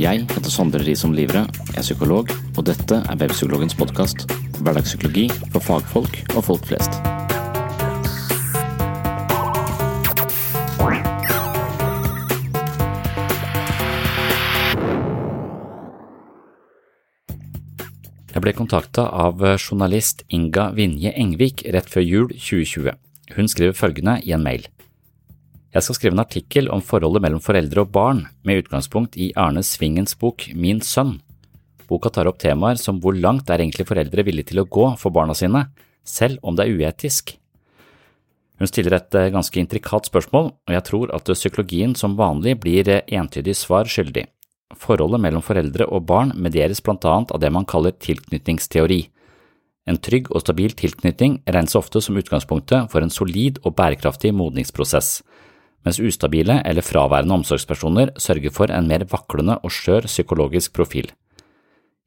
Jeg heter Sondre Risom Livre, er psykolog, og dette er Webpsykologens podkast. Hverdagspsykologi for fagfolk og folk flest. Jeg ble kontakta av journalist Inga Vinje Engvik rett før jul 2020. Hun skriver følgende i en mail. Jeg skal skrive en artikkel om forholdet mellom foreldre og barn, med utgangspunkt i Arne Svingens bok Min sønn. Boka tar opp temaer som hvor langt er egentlig foreldre villige til å gå for barna sine, selv om det er uetisk. Hun stiller et eh, ganske intrikat spørsmål, og jeg tror at psykologien som vanlig blir eh, entydig svar skyldig. Forholdet mellom foreldre og barn medieres blant annet av det man kaller tilknytningsteori. En trygg og stabil tilknytning regnes ofte som utgangspunktet for en solid og bærekraftig modningsprosess mens ustabile eller fraværende omsorgspersoner sørger for en mer vaklende og skjør psykologisk profil.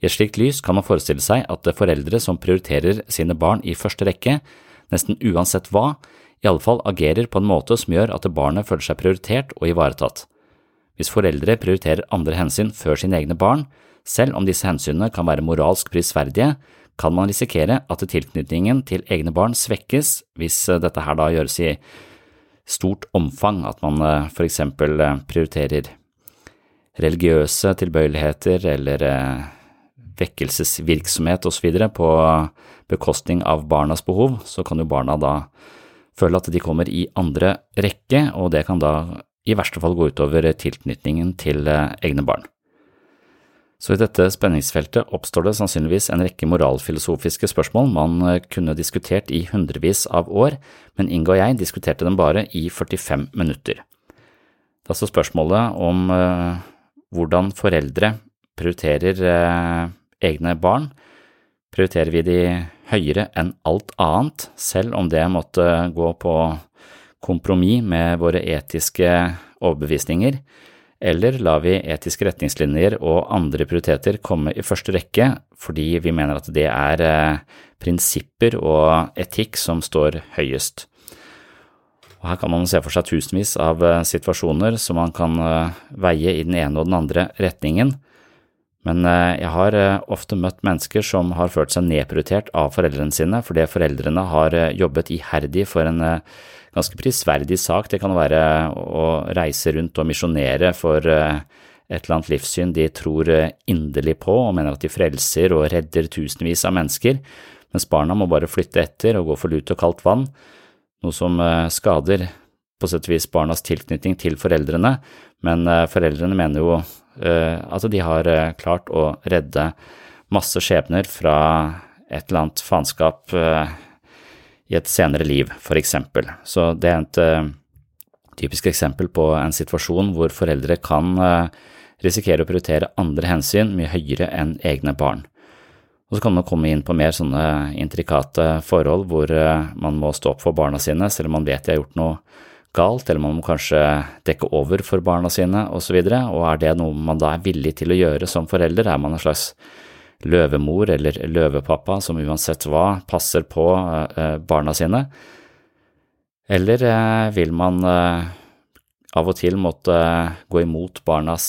I et slikt lys kan man forestille seg at foreldre som prioriterer sine barn i første rekke, nesten uansett hva, i alle fall agerer på en måte som gjør at barnet føler seg prioritert og ivaretatt. Hvis foreldre prioriterer andre hensyn før sine egne barn, selv om disse hensynene kan være moralsk prisverdige, kan man risikere at tilknytningen til egne barn svekkes hvis dette her da gjøres i stort omfang, at man eh, for eksempel eh, prioriterer religiøse tilbøyeligheter eller eh, vekkelsesvirksomhet osv. på bekostning av barnas behov, så kan jo barna da føle at de kommer i andre rekke, og det kan da i verste fall gå utover tilknytningen til egne barn. Så i dette spenningsfeltet oppstår det sannsynligvis en rekke moralfilosofiske spørsmål man eh, kunne diskutert i hundrevis av år, men Inge og jeg diskuterte dem bare i 45 minutter. Det er altså spørsmålet om uh, hvordan foreldre prioriterer uh, egne barn. Prioriterer vi de høyere enn alt annet, selv om det måtte gå på kompromiss med våre etiske overbevisninger? Eller lar vi etiske retningslinjer og andre prioriteter komme i første rekke fordi vi mener at det er eh, prinsipper og etikk som står høyest. Og her kan man se for seg tusenvis av eh, situasjoner som man kan eh, veie i den ene og den andre retningen, men jeg har ofte møtt mennesker som har følt seg nedprioritert av foreldrene sine fordi foreldrene har jobbet iherdig for en ganske prisverdig sak. Det kan være å reise rundt og misjonere for eh, et eller annet livssyn de tror eh, inderlig på og mener at de frelser og redder tusenvis av mennesker, mens barna må bare flytte etter og gå for lut og kaldt vann, noe som eh, skader på sett og vis barnas tilknytning til foreldrene, men foreldrene mener jo at de har klart å redde masse skjebner fra et eller annet faenskap i et senere liv, for eksempel. Så det er et uh, typisk eksempel på en situasjon hvor foreldre kan uh, risikere å prioritere andre hensyn mye høyere enn egne barn. Og så kan man komme inn på mer sånne intrikate forhold hvor uh, man må stå opp for barna sine, selv om man vet de har gjort noe galt, eller man må kanskje dekke over for barna sine osv., og, så og er det noe man da er villig til å gjøre som forelder? Er man en slags løvemor eller løvepappa som uansett hva passer på eh, barna sine? Eller eh, vil man eh, av og til måtte gå imot barnas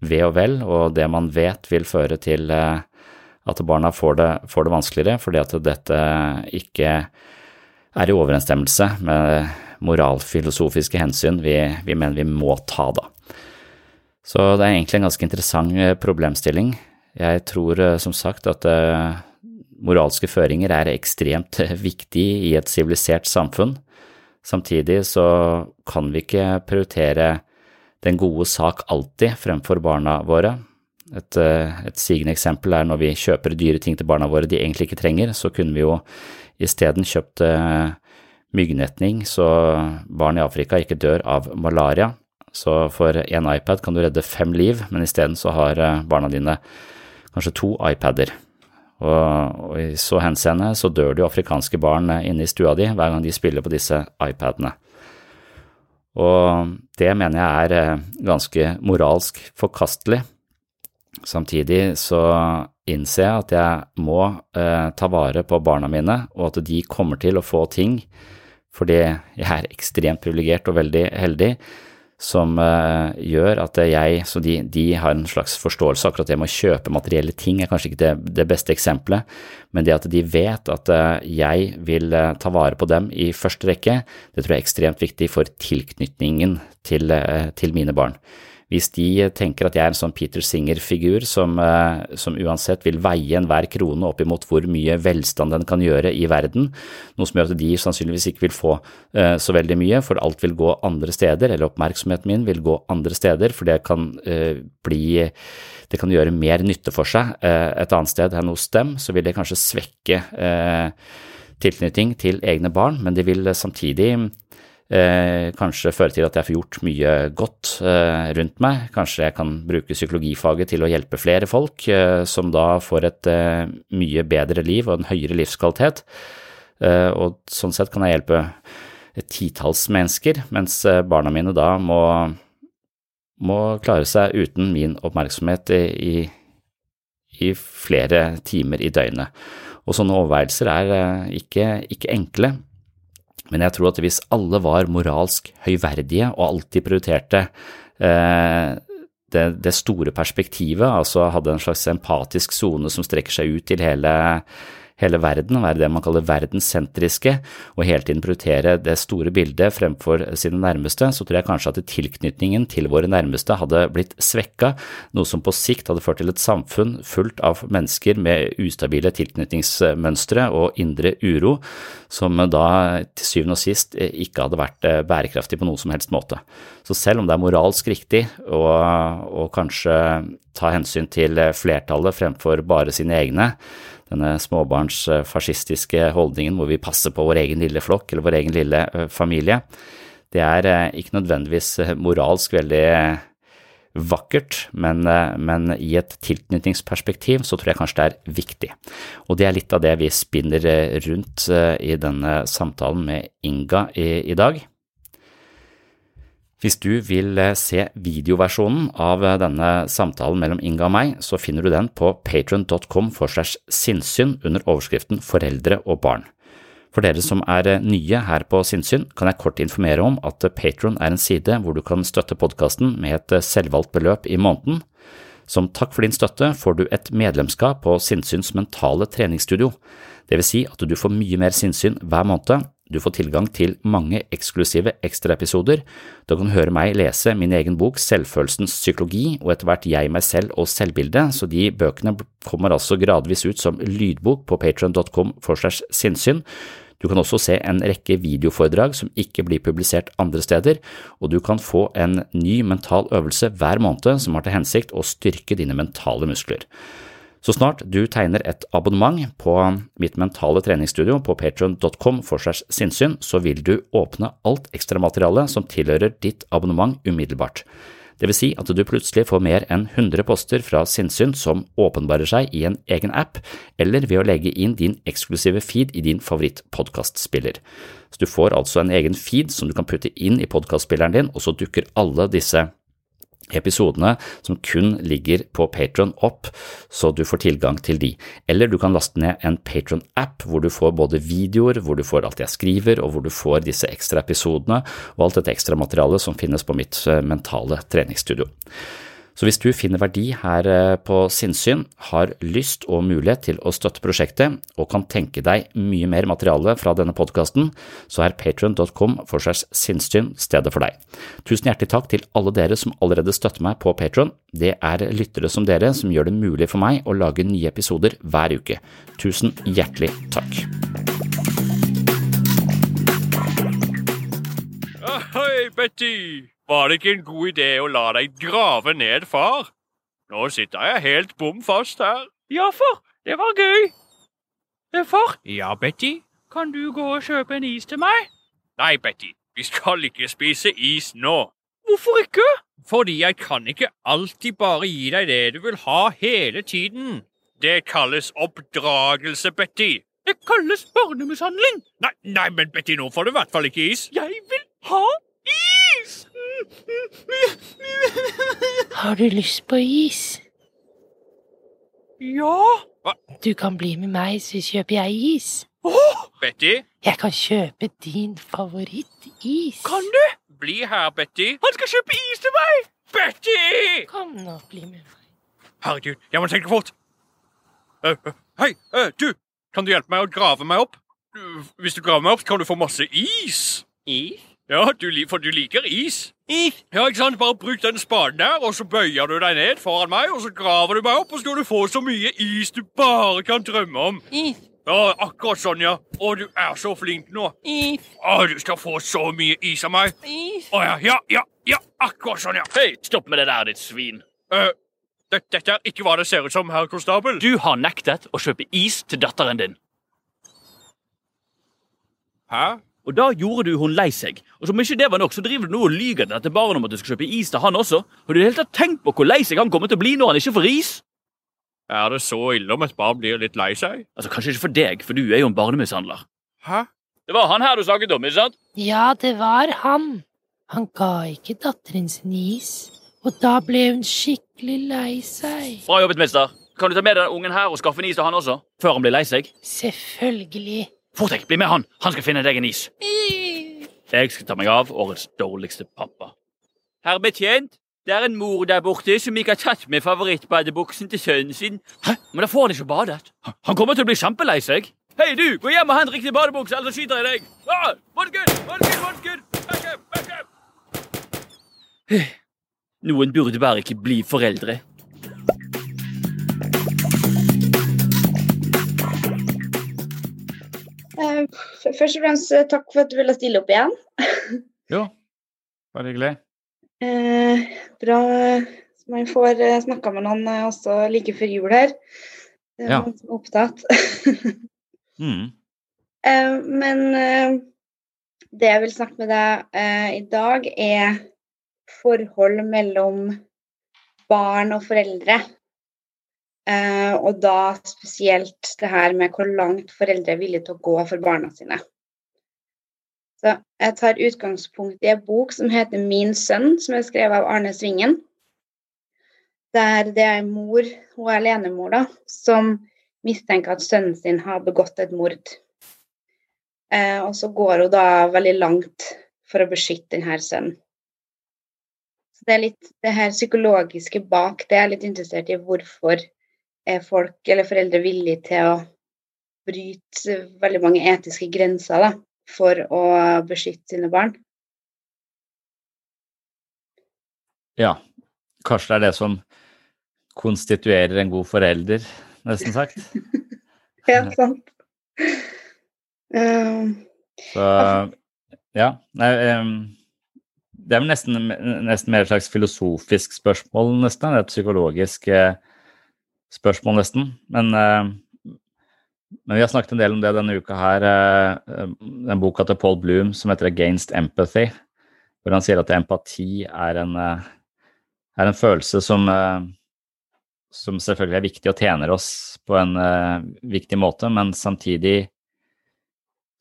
ve og vel, og det man vet vil føre til at barna får det, får det vanskeligere, fordi at dette ikke er i overensstemmelse med moralfilosofiske hensyn vi, vi mener vi må ta, da. Så det er egentlig en ganske interessant problemstilling. Jeg tror eh, som sagt at eh, moralske føringer er ekstremt viktig i et sivilisert samfunn. Samtidig så kan vi ikke prioritere den gode sak alltid fremfor barna våre. Et, eh, et sigende eksempel er når vi kjøper dyre ting til barna våre de egentlig ikke trenger, så kunne vi jo isteden kjøpt myggnetning så barn i Afrika ikke dør av malaria. Så for én iPad kan du redde fem liv, men isteden så har barna dine kanskje to iPader. Og, og i så henseende så dør det jo afrikanske barn inne i stua di hver gang de spiller på disse iPadene. Og det mener jeg er eh, ganske moralsk forkastelig. Samtidig så innser jeg at jeg må eh, ta vare på barna mine, og at de kommer til å få ting fordi jeg er ekstremt privilegert og veldig heldig som uh, gjør at jeg Så de, de, har en slags forståelse. Akkurat det med å kjøpe materielle ting er kanskje ikke det, det beste eksempelet, men det at de vet at uh, jeg vil uh, ta vare på dem i første rekke, det tror jeg er ekstremt viktig for tilknytningen til, til mine barn. Hvis de tenker at jeg er en sånn Peter Singer-figur som, eh, som, uansett vil veie enhver krone opp imot hvor mye velstand den kan gjøre i verden, noe som gjør at de sannsynligvis ikke vil få uh, så veldig mye, for alt vil gå andre steder, eller oppmerksomheten min vil gå andre steder, for det kan uh, bli det kan gjøre mer nytte for seg et annet sted enn hos dem, så vil det kanskje svekke tilknytning til egne barn, men det vil samtidig Eh, kanskje føre til at jeg får gjort mye godt eh, rundt meg. Kanskje jeg kan bruke psykologifaget til å hjelpe flere folk, eh, som da får et eh, mye bedre liv og en høyere livskvalitet. Eh, og sånn sett kan jeg hjelpe et titalls mennesker, mens eh, barna mine da må, må klare seg uten min oppmerksomhet i, i flere timer i døgnet. Og sånne overveielser er ikke, ikke enkle. Men jeg tror at hvis alle var moralsk høyverdige og alltid prioriterte eh, det, det, store perspektivet, altså hadde en slags empatisk sone som strekker seg ut til hele, hele verden, være det man kaller verdenssentriske, og hele tiden prioritere det store bildet fremfor sine nærmeste, så tror jeg kanskje at tilknytningen til våre nærmeste hadde blitt svekka, noe som på sikt hadde ført til et samfunn fullt av mennesker med ustabile tilknytningsmønstre og indre uro, som da til syvende og sist ikke hadde vært bærekraftig på noen som helst måte. Så selv om det er moralsk riktig å kanskje ta hensyn til flertallet fremfor bare sine egne, denne småbarnsfascistiske holdningen hvor vi passer på vår egen lille flokk eller vår egen lille familie, det er ikke nødvendigvis moralsk veldig vakkert, men, men, i et tilknytningsperspektiv så tror jeg kanskje det er viktig. Og det er litt av det vi spinner rundt i denne samtalen med Inga i, i dag. Hvis du vil eh, se videoversjonen av eh, denne samtalen mellom Inga og meg, så finner du den på patron.com for segs sinnssyn under overskriften Foreldre og barn. For dere som er eh, nye her på Sinnsyn, kan jeg kort informere om at Patron er en side hvor du kan støtte podkasten med et selvvalgt beløp i måneden. Som takk for din støtte får du et medlemskap på Sinnsyns mentale treningsstudio. Det vil si at du får mye mer sinnssyn hver måned, du får tilgang til mange eksklusive ekstraepisoder. Du kan høre meg lese min egen bok Selvfølelsens psykologi og etter hvert Jeg, meg selv og selvbildet, så de bøkene kommer altså gradvis ut som lydbok på patron.com for segs sinnssyn. Du kan også se en rekke videoforedrag som ikke blir publisert andre steder, og du kan få en ny mental øvelse hver måned som har til hensikt å styrke dine mentale muskler. Så snart du tegner et abonnement på mitt mentale treningsstudio på patreon.com for segs sinnssyn, så vil du åpne alt ekstramaterialet som tilhører ditt abonnement umiddelbart. Det vil si at du plutselig får mer enn 100 poster fra sinnssyn som åpenbarer seg i en egen app, eller ved å legge inn din eksklusive feed i din favorittpodkastspiller. Så du får altså en egen feed som du kan putte inn i podkastspilleren din, og så dukker alle disse episodene som kun ligger på Patron opp, så du får tilgang til de. Eller du kan laste ned en Patron-app hvor du får både videoer, hvor du får alt jeg skriver, og hvor du får disse ekstra episodene og alt dette ekstra materialet som finnes på mitt eh, mentale treningsstudio. Så hvis du finner verdi her eh, på sinnssyn, har lyst og mulighet til å støtte prosjektet og kan tenke deg mye mer materiale fra denne podkasten, så er patrion.com for segs sinnssyn stedet for deg. Tusen hjertelig takk til alle dere som allerede støtter meg på Patron. Det er lyttere som dere som gjør det mulig for meg å lage nye episoder hver uke. Tusen hjertelig takk. Ahoy, Betty! Var det ikke en god idé å la deg grave ned, far? Nå sitter jeg helt bom fast her. Ja, far. Det var gøy. Eh, Far, Ja, Betty? kan du gå og kjøpe en is til meg? Nei, Betty. Vi skal ikke spise is nå. Hvorfor ikke? Fordi jeg kan ikke alltid bare gi deg det du vil ha hele tiden. Det kalles oppdragelse, Betty. Det kalles barnemishandling. Nei, nei, men Betty, nå får du i hvert fall ikke is. Jeg vil ha! Har du lyst på is? Ja. Du kan bli med meg, så kjøper jeg is. Betty, Jeg kan kjøpe din favorittis. Kan du? bli her, Betty. Han skal kjøpe is til meg! Betty! Kom nå, bli med meg. Herregud, jeg må tenke fort. Uh, uh, Hei, uh, du! Kan du hjelpe meg å grave meg opp? Hvis du graver meg opp, kan du få masse is. Is? Ja, du, for du liker is. Is? Ja, ikke sant? Bare bruk den spaden der, og så bøyer du deg ned foran meg, og så graver du meg opp, og så skal du få så mye is du bare kan drømme om. Is? Ja, akkurat sånn, ja. Å, du er så flink nå. Is? Å, du skal få så mye is av meg. Is? Å ja, ja, ja, ja, akkurat sånn, ja. Hei, stopp med det der, ditt svin. Uh, det, dette er ikke hva det ser ut som, herr konstabel. Du har nektet å kjøpe is til datteren din. Hæ? Og da gjorde du hun lei seg. Og som ikke det var nok, så driver du nå og lyger til dette barnet om at du skal kjøpe is til han også. Har du i det hele tatt tenkt på hvor lei seg han kommer til å bli når han ikke får is? Er det så ille om et barn blir litt lei seg? Altså, Kanskje ikke for deg, for du er jo en barnemishandler. Hæ? Det var han her du snakket om, ikke sant? Ja, det var han. Han ga ikke datteren sin is, og da ble hun skikkelig lei seg. Bra jobbet, mister. Kan du ta med den ungen her og skaffe en is til han også? Før han blir lei seg? Selvfølgelig. Fort deg, bli med han. Han skal finne deg en is. Jeg skal ta meg av årets dårligste pappa. Herr betjent, det er en mor der borte som ikke har tatt med favorittbadebuksen til sønnen sin. Hæ? Men da får han ikke badet. Han kommer til å bli kjempelei seg. Hei, du! Gå hjem og hent riktig badebukse, ellers så skyter jeg deg. Ah, Vannskudd! Vannskudd! Vannskudd! Backup! Backup! Noen burde bare ikke bli foreldre. Først og fremst eh, takk for at du ville stille opp igjen. Jo, bare hyggelig. Eh, bra man får eh, snakka med noen eh, også like før jul her. Det er Ja. noen som er opptatt. Mm. Eh, men eh, det jeg vil snakke med deg i dag, er forhold mellom barn og foreldre. Eh, og da spesielt det her med hvor langt foreldre er villige til å gå for barna sine. Så jeg tar utgangspunkt i en bok som heter 'Min sønn', som er skrevet av Arne Svingen. Der det er en mor, hun er alenemor, da, som mistenker at sønnen sin har begått et mord. Eh, og så går hun da veldig langt for å beskytte denne sønnen. Så det er litt det her psykologiske bak det. Jeg er litt interessert i hvorfor er folk eller foreldre villige til å bryte veldig mange etiske grenser da, for å beskytte sine barn. Ja, kanskje det er det som konstituerer en god forelder, nesten sagt. Ja, sant. Um, Så ja. Nei, det er vel nesten, nesten mer et slags filosofisk spørsmål, nesten. Et psykologisk eh, spørsmål, nesten. Men, eh, men vi har snakket en del om det denne uka her. eh, Den boka til Paul Bloom som heter 'Against Empathy', hvor han sier at empati er en, eh, er en følelse som, som selvfølgelig er viktig og tjener oss på en viktig måte, men samtidig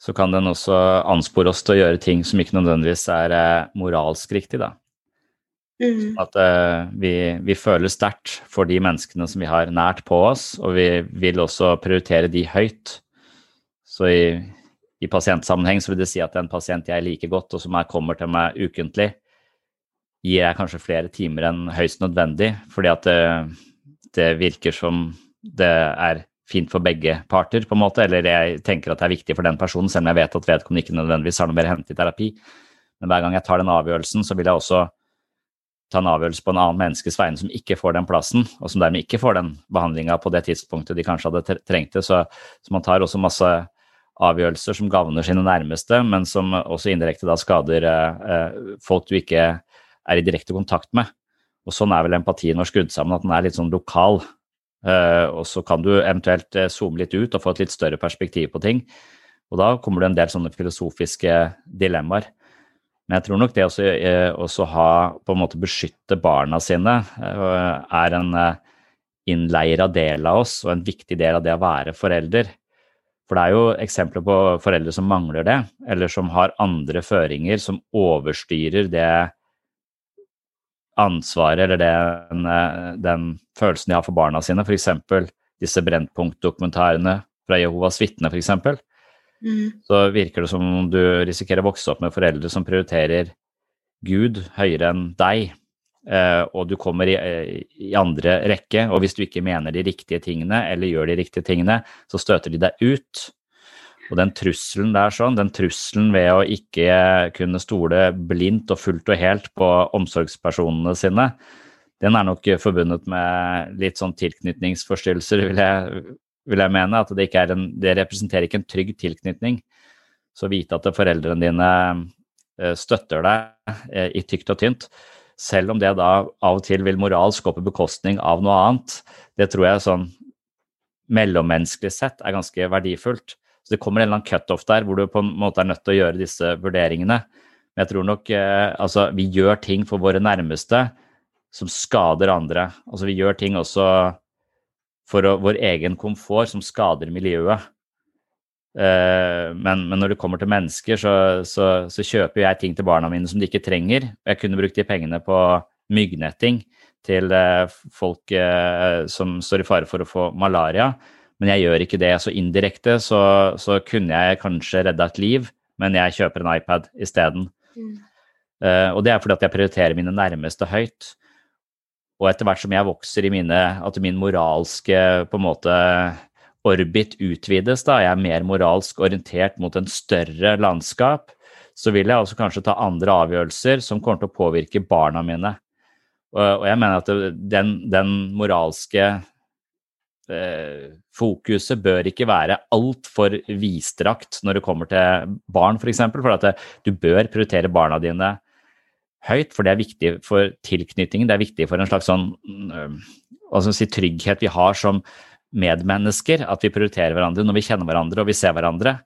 så kan den også anspore oss til å gjøre ting som ikke nødvendigvis er moralsk riktig, da. Mm. At uh, vi, vi føler sterkt for de menneskene som vi har nært på oss, og vi vil også prioritere de høyt. Så i, i pasientsammenheng så vil det si at en pasient jeg liker godt, og som jeg kommer til meg ukentlig, gir jeg kanskje flere timer enn høyst nødvendig, fordi at det, det virker som det er fint for begge parter, på en måte, eller jeg tenker at det er viktig for den personen, selv om jeg vet at vedkommende ikke nødvendigvis har noe mer å hente i terapi. Men hver gang jeg tar den avgjørelsen, så vil jeg også ta en avgjørelse på en annen menneskes vegne som ikke får den plassen, og som dermed ikke får den behandlinga på det tidspunktet de kanskje hadde trengt det. Så, så man tar også masse avgjørelser som gagner sine nærmeste, men som også indirekte da skader eh, eh, folk du ikke er i direkte kontakt med. Og sånn er vel empatien vår skrudd sammen, at den er litt sånn lokal. Eh, og så kan du eventuelt eh, zoome litt ut og få et litt større perspektiv på ting. Og da kommer det en del sånne filosofiske dilemmaer. Men jeg tror nok det også, eh, også ha på en måte beskytte barna sine eh, er en eh, innleira del av oss og en viktig del av det å være forelder. For det er jo eksempler på foreldre som mangler det, eller som har andre føringer som overstyrer det ansvaret eller den, den følelsen de har for barna sine. F.eks. disse Brennpunkt-dokumentarene fra Jehovas vitner, f.eks. Mm. Så virker det som om du risikerer å vokse opp med foreldre som prioriterer Gud høyere enn deg, eh, og du kommer i, eh, i andre rekke. Og hvis du ikke mener de riktige tingene, eller gjør de riktige tingene, så støter de deg ut. Og den trusselen der sånn, den trusselen ved å ikke kunne stole blindt og fullt og helt på omsorgspersonene sine, den er nok forbundet med litt sånn tilknytningsforstyrrelser, vil jeg, vil jeg mene. At det, ikke en, det representerer ikke en trygg tilknytning. Så vite at foreldrene dine eh, støtter deg eh, i tykt og tynt, selv om det da av og til vil moralsk gå på bekostning av noe annet, det tror jeg sånn mellommenneskelig sett er ganske verdifullt. Så det kommer en eller annen cutoff der hvor du på en måte er nødt til å gjøre disse vurderingene. Men jeg tror nok eh, altså vi gjør ting for våre nærmeste som skader andre. Altså vi gjør ting også for å, vår egen komfort som skader miljøet. Eh, men, men når det kommer til mennesker, så, så, så kjøper jeg ting til barna mine som de ikke trenger. Jeg kunne brukt de pengene på myggnetting til eh, folk eh, som står i fare for å få malaria, men jeg gjør ikke det. Så indirekte så, så kunne jeg kanskje redda et liv, men jeg kjøper en iPad isteden. Mm. Og det er fordi at jeg prioriterer mine nærmeste høyt. Og etter hvert som jeg vokser i mine At min moralske på en måte orbit utvides, da jeg er mer moralsk orientert mot en større landskap, så vil jeg også kanskje ta andre avgjørelser som kommer til å påvirke barna mine. Og, jeg mener at den, den moralske eh, fokuset bør ikke være altfor vidstrakt når det kommer til barn, f.eks. For, for at du bør prioritere barna dine høyt, for det er viktig for tilknytningen. Det er viktig for en slags sånn skal man si, trygghet vi har som medmennesker. At vi prioriterer hverandre når vi kjenner hverandre og vi ser hverandre.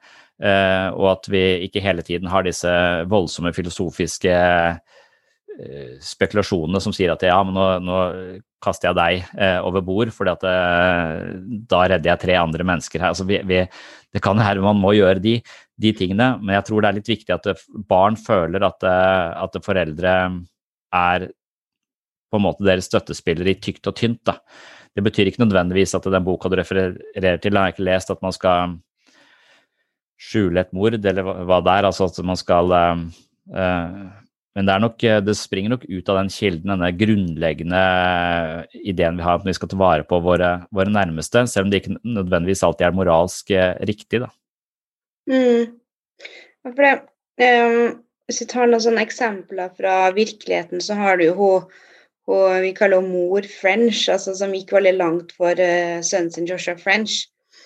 øh, og at vi ikke hele tiden har disse voldsomme filosofiske øh, spekulasjonene som sier at ja, men nå, nå kaster jeg deg eh, over bord, at eh, da redder jeg tre andre mennesker her. Altså, vi, vi, det kan være man må gjøre de, de, tingene, men jeg tror det er litt viktig at barn føler at, eh, at foreldre er på en måte deres støttespillere i tykt og tynt. Da. Det betyr ikke nødvendigvis at den boka du refererer til, har jeg ikke lest at man skal skjule et mord, eller hva det er. Altså at man skal uh, men det, nok, det, springer nok ut av den kilden, denne grunnleggende ideen vi har at vi skal ta vare på våre, våre nærmeste, selv om det ikke nødvendigvis alltid er moralsk riktig. Da. Mm. For det, um, hvis vi tar noen sånne eksempler fra virkeligheten, så har du jo hun, hun vi kaller henne mor French, altså som gikk veldig langt for uh, sønnen sin Joshua French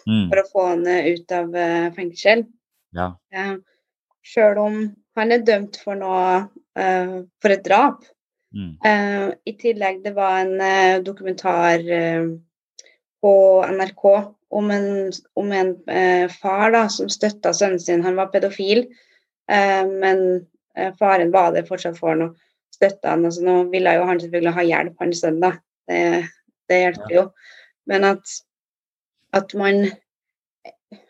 Mm. for å få han ut av uh, fengsel. Ja. Uh, Sjøl om han er dømt for noe uh, for et drap. Mm. Uh, I tillegg, det var en dokumentar på NRK om en, om en far da, som støtta sønnen sin. Han var pedofil, men faren var det fortsatt for noe. støtte han. Altså, nå ville jo han selvfølgelig ha hjelp, han sønnen, da. Det, det hjelper jo. Men at, at man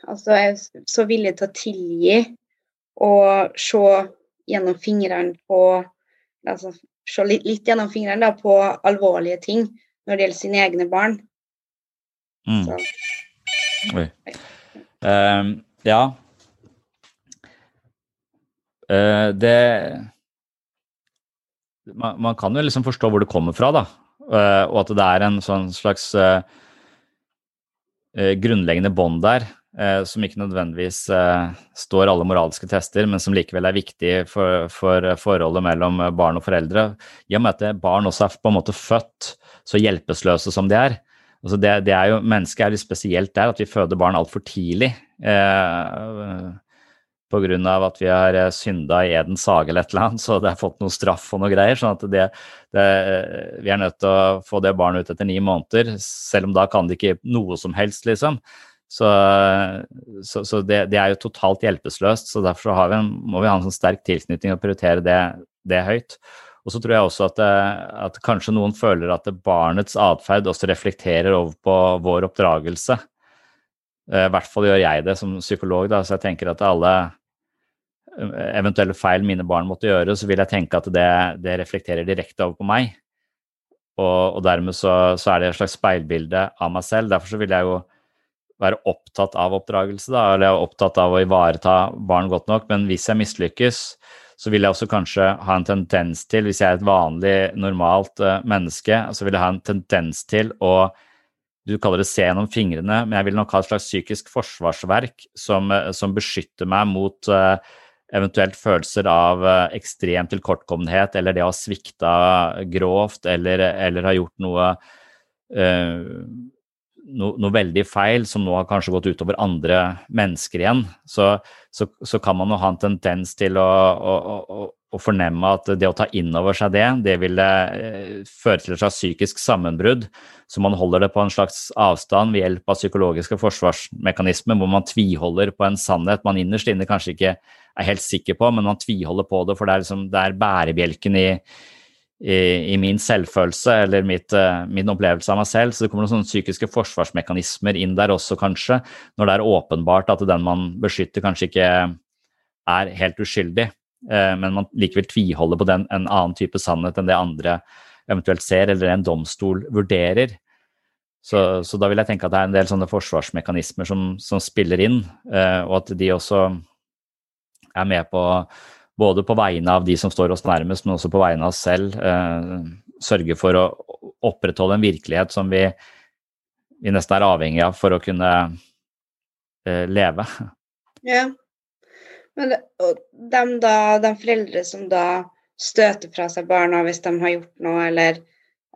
altså, er så villig til å tilgi og se gjennom fingrene på altså, Se litt, litt gjennom fingrene da, på alvorlige ting når det gjelder sine egne barn. Mm. Oi. Uh, ja. Uh, det man, man kan jo liksom forstå hvor det kommer fra, da. Uh, og at det er en sånn slags eh, grunnleggende bånd der, som ikke nødvendigvis står alle moralske tester, men som likevel er viktig for, for forholdet mellom barn og foreldre. I og med at barn også er på en måte født så hjelpeløse som de er. Altså det, det er jo, Mennesket er litt spesielt der, at vi føder barn altfor tidlig. Eh, Pga. at vi har eh, synda i Edens hage eller et eller annet, så det har fått noe straff og noe greier. sånn at det, det, Vi er nødt til å få det barnet ut etter ni måneder, selv om da kan det ikke noe som helst, liksom. Så, så, så det, det, er jo totalt hjelpeløst. så Derfor vi en, må vi ha en sånn sterk tilknytning og prioritere det, det høyt. Og så tror jeg også at, at kanskje noen føler at barnets atferd også reflekterer over på vår oppdragelse. Eh, I hvert fall gjør jeg det som psykolog, da, så jeg tenker at alle eh, eventuelle feil mine barn måtte gjøre, så vil jeg tenke at det, det reflekterer direkte over på meg. Og, og dermed så, så, er det et slags speilbilde av meg selv. Derfor så vil jeg jo være opptatt av oppdragelse, da, eller jeg er opptatt av å ivareta barn godt nok. Men hvis jeg mislykkes, så vil jeg også kanskje ha en tendens til, hvis jeg er et vanlig, normalt uh, menneske, så vil jeg ha en tendens til å du kaller det se gjennom fingrene, men jeg vil nok ha et slags psykisk forsvarsverk som, eh, som beskytter meg mot uh, eventuelt følelser av uh, ekstrem tilkortkommenhet, eller det å ha svikta grovt, eller, eller ha gjort noe uh, no, noe veldig feil som nå har kanskje gått utover andre mennesker igjen, så, så, så kan man jo ha en tendens til å, å, å, å, fornemme at det å ta inn over seg det, det vil eh, føre til et slags psykisk sammenbrudd. Så man holder det på en slags avstand ved hjelp av psykologiske forsvarsmekanismer, hvor man tviholder på en sannhet man innerst inne kanskje ikke er helt sikker på, men man tviholder på det, for det er, liksom, det er bærebjelken i i, i, min selvfølelse eller mitt, uh, min opplevelse av meg selv. Så det kommer noen psykiske forsvarsmekanismer inn der også, kanskje, når det er åpenbart at den man beskytter, kanskje ikke er helt uskyldig, uh, men man likevel tviholder på den, en annen type sannhet enn det andre eventuelt ser, eller en domstol vurderer. Så, så da vil jeg tenke at det er en del sånne forsvarsmekanismer som, som spiller inn, uh, og at de også er med på både på vegne av de som står oss nærmest, men også på vegne av oss selv, eh, sørge for å opprettholde en virkelighet som vi, vi nesten er avhengig av for å kunne eh, leve. Ja. Men det, og de, da, de foreldre som da støter fra seg barna hvis de har gjort noe, eller,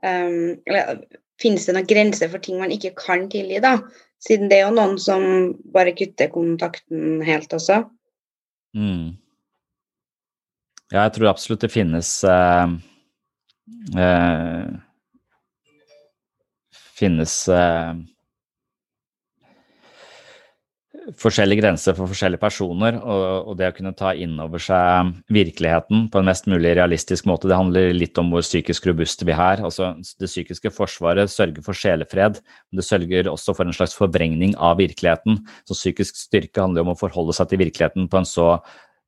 um, eller Finnes det noen grenser for ting man ikke kan tilgi, da? Siden det er jo noen som bare kutter kontakten helt også. Mm. Ja, jeg tror absolutt det finnes eh, eh, Finnes eh, forskjellige grenser for forskjellige personer, og, og, det å kunne ta inn over seg virkeligheten på en mest mulig realistisk måte, det handler litt om hvor psykisk robuste vi er. Altså, det psykiske forsvaret sørger for sjelefred, men det sørger også for en slags forvrengning av virkeligheten. Så psykisk styrke handler om å forholde seg til virkeligheten på en så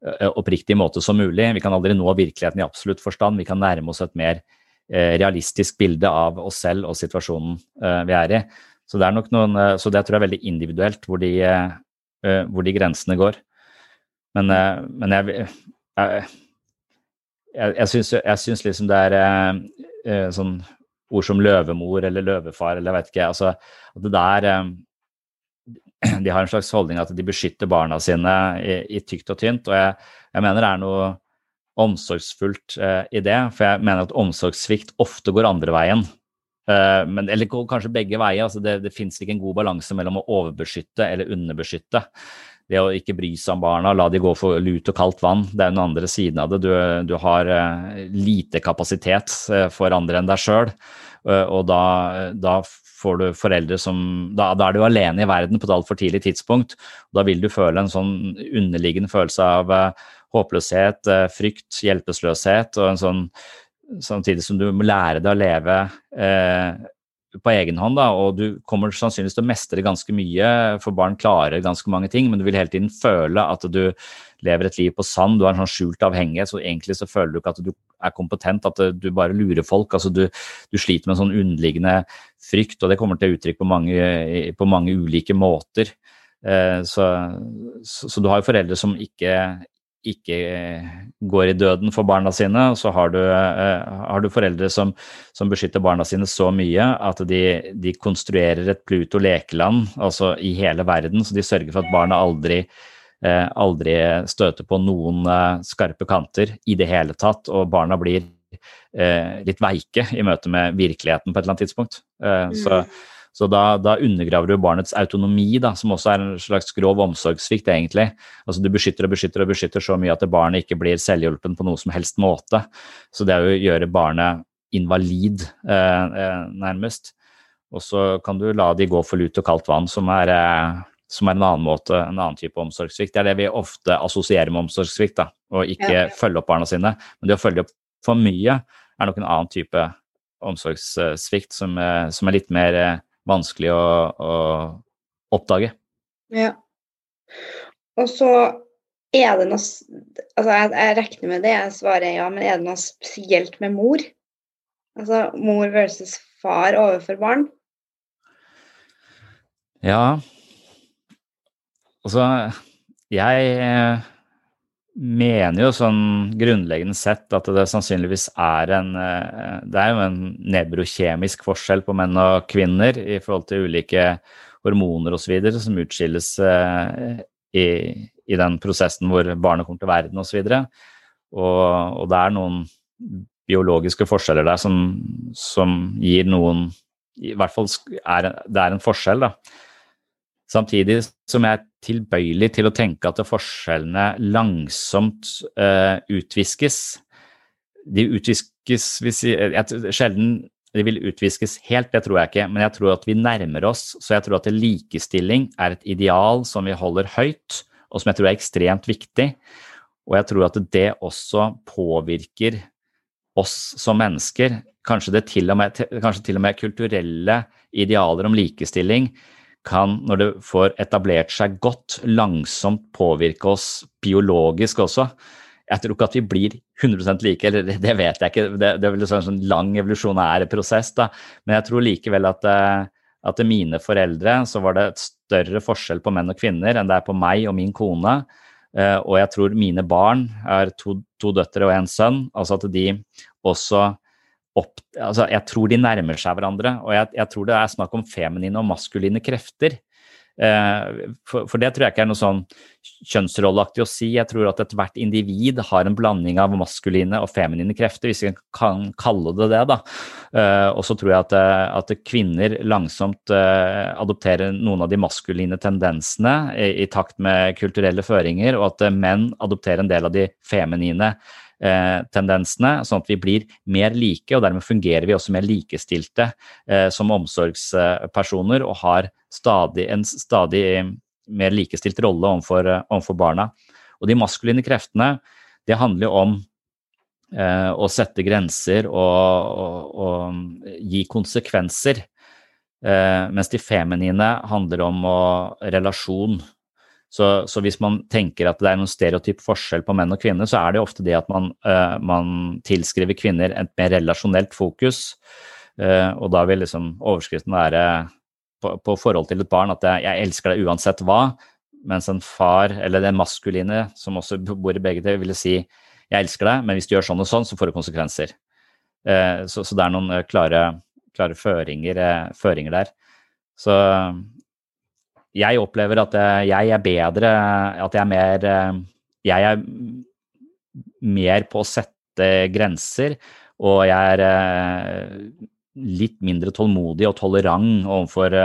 oppriktig måte som mulig. Vi kan aldri nå virkeligheten i absolutt forstand. Vi kan nærme oss et mer eh, realistisk bilde av oss selv og situasjonen eh, vi er i. Så det, er nok noen, så det tror jeg er veldig individuelt hvor de, hvor de grensene går. Men, men jeg, jeg, jeg, jeg syns liksom det er sånn ord som løvemor eller løvefar eller jeg vet ikke. altså at det der de har en slags holdning at de beskytter barna sine i, i tykt og tynt. Og jeg, jeg, mener det er noe omsorgsfullt eh, i det, for jeg mener at omsorgssvikt ofte går andre veien. Eh, men, eller kanskje begge veier. altså Det, det fins ikke en god balanse mellom å overbeskytte eller underbeskytte. Det å ikke bry seg om barna, la de gå for lut og kaldt vann, det er den andre siden av det. Du, du har eh, lite kapasitet eh, for andre enn deg sjøl, eh, og da, da får du foreldre som da, da, er du alene i verden på et altfor tidlig tidspunkt. Da vil du føle en sånn underliggende følelse av uh, håpløshet, uh, frykt, hjelpeløshet og en sånn samtidig som du må lære deg å leve eh, på egen hånd, da, og du kommer sannsynligvis til å mestre ganske mye, for barn klarer ganske mange ting, men du vil hele tiden føle at du lever et liv på sand, du har en sånn skjult avhengighet, så egentlig så føler du ikke at du er kompetent, at du bare lurer folk. altså Du, du sliter med en sånn underliggende frykt, og det kommer til uttrykk på mange, på mange ulike måter. Eh, så, så, så, du har jo foreldre som ikke, ikke går i døden for barna sine, og så har du, eh, har du foreldre som, som, beskytter barna sine så mye at de, de konstruerer et Pluto lekeland altså i hele verden, så de sørger for at barna aldri Eh, aldri støter på noen eh, skarpe kanter i det hele tatt, og barna blir eh, litt veike i møte med virkeligheten på et eller annet tidspunkt. Så, mm. Så da, da, undergraver du barnets autonomi, da, som også er en slags grov omsorgssvikt, egentlig. Altså Du beskytter og beskytter og beskytter så mye at barnet ikke blir selvhjulpen på noe som helst måte. Så det er jo å gjøre barnet invalid, nærmest. Og så kan du la de gå for lut og kaldt vann, som er som er en annen måte, en annen type omsorgssvikt. Det er det vi ofte assosierer med omsorgssvikt, da, å ikke ja. følge opp barna sine. Men det å følge opp for mye er nok en annen type omsorgssvikt som, eh, som er litt mer eh, vanskelig å, å oppdage. Ja. Og så er det noe Altså, jeg, jeg regner med det, jeg svarer ja, men er det noe spesielt med mor? Altså mor versus far overfor barn? Ja, Altså, jeg mener jo sånn grunnleggende sett at det sannsynligvis er en eh, Det er jo en nebrokjemisk forskjell på menn og kvinner i forhold til ulike hormoner osv. som utskilles eh, i, i, den prosessen hvor barnet kommer til verden osv. Og, og, og det er noen biologiske forskjeller der som, som gir noen I hvert fall er det er en forskjell, da. Samtidig som jeg er tilbøyelig til å tenke at forskjellene langsomt uh, utviskes. De utviskes hvis jeg, Sjelden de vil utviskes helt, det tror jeg ikke, men jeg tror at vi nærmer oss. Så jeg tror at likestilling er et ideal som vi holder høyt, og som jeg tror er ekstremt viktig. Og jeg tror at det også påvirker oss som mennesker. Kanskje, til med, kanskje til og med kulturelle idealer om likestilling kan, når det får etablert seg godt, langsomt påvirke oss biologisk også. Jeg tror ikke at vi blir 100% like, eller det vet jeg ikke, det, det er vel en sånn lang evolusjonær prosess, da. men jeg tror likevel at, eh, at til mine foreldre så var det et større forskjell på menn og kvinner enn det er på meg og min kone. Eh, og jeg tror mine barn er to, to døtre og en sønn, altså at de også opp altså Jeg tror de nærmer seg hverandre, og jeg, jeg tror det er snakk om feminine og maskuline krefter. Eh, for, for, det tror jeg ikke er noe sånn kjønnsrolleaktig å si. Jeg tror at ethvert individ har en blanding av maskuline og feminine krefter, hvis vi kan kalle det det. da. Eh, og så tror jeg at, eh, at kvinner langsomt adopterer noen av de maskuline tendensene i, i, takt med kulturelle føringer, og at menn adopterer en del av de feminine Eh, tendensene, sånn at vi blir mer like, og dermed fungerer vi også mer likestilte eh, som omsorgspersoner og har stadig, en stadig mer likestilt rolle overfor, overfor barna. Og de maskuline kreftene, det handler jo om eh, å sette grenser og, og, og gi konsekvenser. Eh, mens de feminine handler om å, relasjon så, så, hvis man tenker at det er noen stereotyp forskjell på menn og kvinner, så er det ofte det at man, uh, man tilskriver kvinner et mer relasjonelt fokus. Uh, og da vil liksom overskriften være på, på, forhold til et barn at jeg, jeg, elsker deg uansett hva, mens en far, eller den maskuline, som også bor i begge til, ville si jeg elsker deg, men hvis du gjør sånn og sånn, så får det konsekvenser. Uh, så, så, det er noen klare, klare føringer, føringer der. Så jeg opplever at eh, jeg er bedre At jeg er mer eh, Jeg er mer på å sette grenser, og jeg er eh, litt mindre tålmodig og tolerant overfor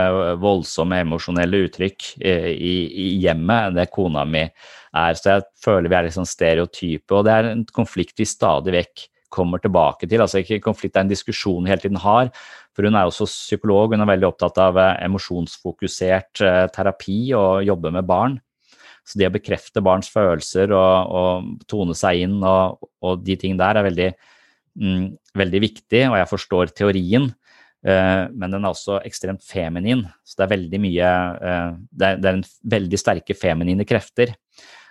voldsomme emosjonelle uttrykk i, i hjemmet enn det kona mi er. Så jeg føler vi er litt sånn stereotype, og det er en konflikt vi stadig vekk kommer tilbake til. Altså ikke konflikt, er en diskusjon hun hele tiden har. For hun er også psykolog, hun er veldig opptatt av eh, emosjonsfokusert eh, terapi og jobber med barn. Så det å bekrefte barns følelser og, og tone seg inn og, og, de ting der er veldig mm, veldig viktig, og jeg forstår teorien. Eh, men den er også ekstremt feminin. Så det er veldig mye Det er, det er en veldig sterke feminine krefter.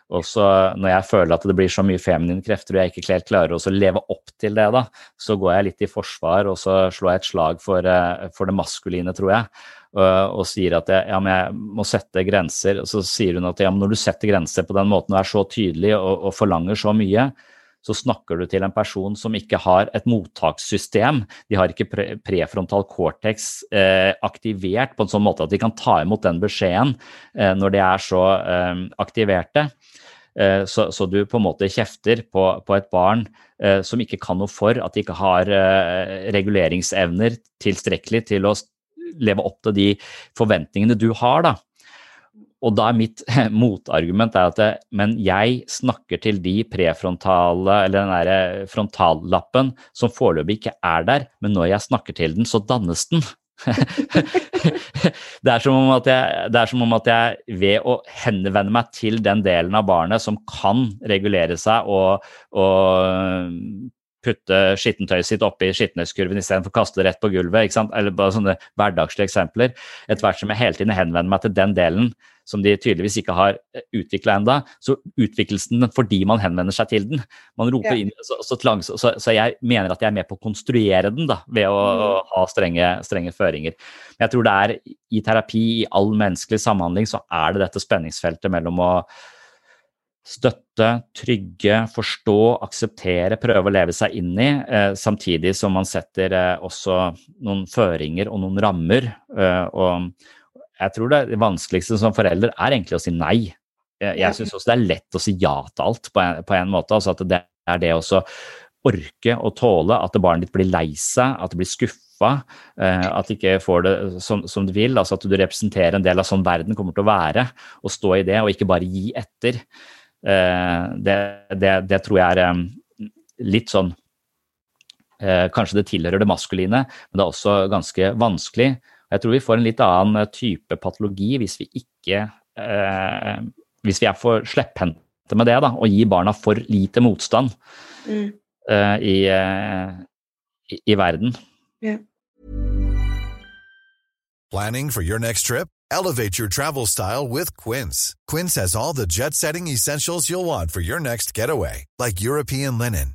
Og så når jeg føler at det blir så mye feminine krefter og jeg ikke helt klarer å leve opp til det, da, så går jeg litt i forsvar og så slår jeg et slag for, eh, for det maskuline, tror jeg. Og, og sier at jeg, ja, jeg, må sette grenser. Og så sier hun at ja, når du setter grenser på den måten og er så tydelig og, og forlanger så mye, så snakker du til en person som ikke har et mottakssystem. De har ikke prefrontal cortex eh, aktivert på en sånn måte at de kan ta imot den beskjeden eh, når de er så eh, aktiverte. Eh, så, så, du på en måte kjefter på, på et barn eh, som ikke kan noe for at de ikke har eh, reguleringsevner tilstrekkelig til å leve opp til de forventningene du har. da. Og da er mitt motargument er at det, men jeg snakker til de prefrontale, eller den der frontallappen som foreløpig ikke er der, men når jeg snakker til den, så dannes den. det, er jeg, det er som om at jeg ved å henvende meg til den delen av barnet som kan regulere seg og, og putte skittentøyet sitt oppi skittenhetskurven istedenfor å kaste det rett på gulvet. Eller bare sånne hverdagslige eksempler. Etter hvert som jeg hele tiden henvender meg til den delen som de tydeligvis ikke har eh, utvikla enda, så utvikles den fordi man henvender seg til den. Man roper ja. inn, så, så, så, så, jeg mener at jeg er med på å konstruere den da, ved å, mm. ha strenge, strenge, føringer. Men jeg tror det er i terapi, i all menneskelig samhandling, så er det dette spenningsfeltet mellom å støtte, trygge, forstå, akseptere, prøve å leve seg inn i, eh, samtidig som man setter eh, også noen føringer og noen rammer. Eh, og jeg tror det vanskeligste som forelder er egentlig å si nei. Jeg, jeg syns også det er lett å si ja til alt på en, på en måte. altså at det er det å orke og tåle at barnet ditt blir lei seg, at det blir skuffa, eh, at det ikke får det som, som, du vil. altså At du representerer en del av sånn verden kommer til å være, og stå i det, og ikke bare gi etter. Eh, det, det, det tror jeg er eh, litt sånn Kanskje det tilhører det maskuline, men det er også ganske vanskelig. Jeg tror vi får en litt annen type patologi hvis vi ikke eh, Hvis vi er for slepphendte med det da, og gir barna for lite motstand mm. eh, i, i, i, verden. Yeah. Planning for your next trip? Elevate your travel style with Quince. Quince has all the jet-setting essentials you'll want for your next getaway, like European linen,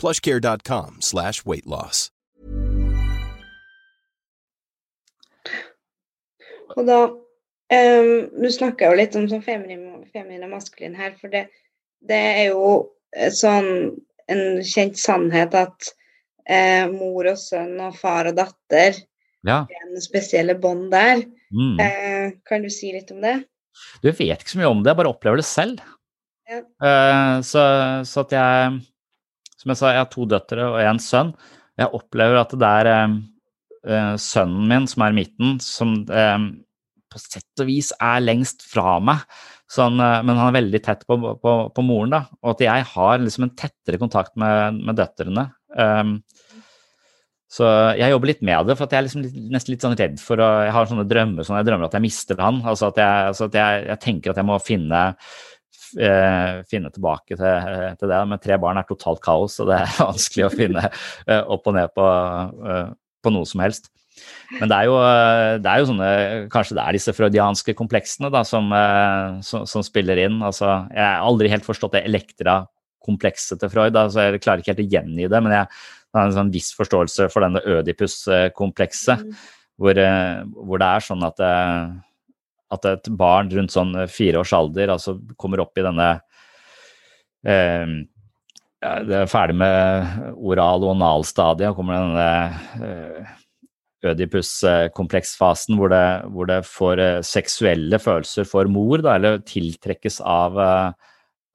plushcare.com slash weightloss. Og da um, Du snakka jo litt om sånn feminin, feminin og maskulin her, for det, det, er jo eh, sånn en kjent sannhet at eh, mor og sønn og far og datter ja. er en spesielle bånd der. Mm. Eh, kan du si litt om det? Du vet ikke så mye om det, jeg bare opplever det selv. Ja. Uh, så, så, at jeg som jeg sa, jeg har to døtre og en sønn. Jeg opplever at det er eh, sønnen min som er i midten, som eh, på sett og vis er lengst fra meg. Sånn, eh, men han er veldig tett på, på, på, moren, da. Og at jeg har liksom en tettere kontakt med, med døtrene. Um, så jeg jobber litt med det, for jeg er liksom litt, nesten litt sånn redd for å Jeg har sånne drømmer sånn, jeg drømmer at jeg mister han. Altså at, jeg, altså at jeg, jeg tenker at jeg må finne eh, finne tilbake til, til, det. Men tre barn er totalt kaos, og det er vanskelig å finne eh, opp og ned på, eh, på noe som helst. Men det er, jo, det er jo sånne Kanskje det er disse freudianske kompleksene da, som, som, som spiller inn. Altså, jeg har aldri helt forstått det Elektra-komplekset til Freud. Altså, jeg klarer ikke helt å gjengi det, men jeg har en sånn viss forståelse for denne Ødipus-komplekset. Mm. Hvor, hvor, det er sånn at at et barn rundt sånn eh, fire års alder altså kommer opp i denne eh, Det er ferdig med oral- og analstadiet, og kommer denne eh, Ødipus-kompleksfasen hvor, hvor, det får eh, seksuelle følelser for mor, da, eller tiltrekkes av, eh,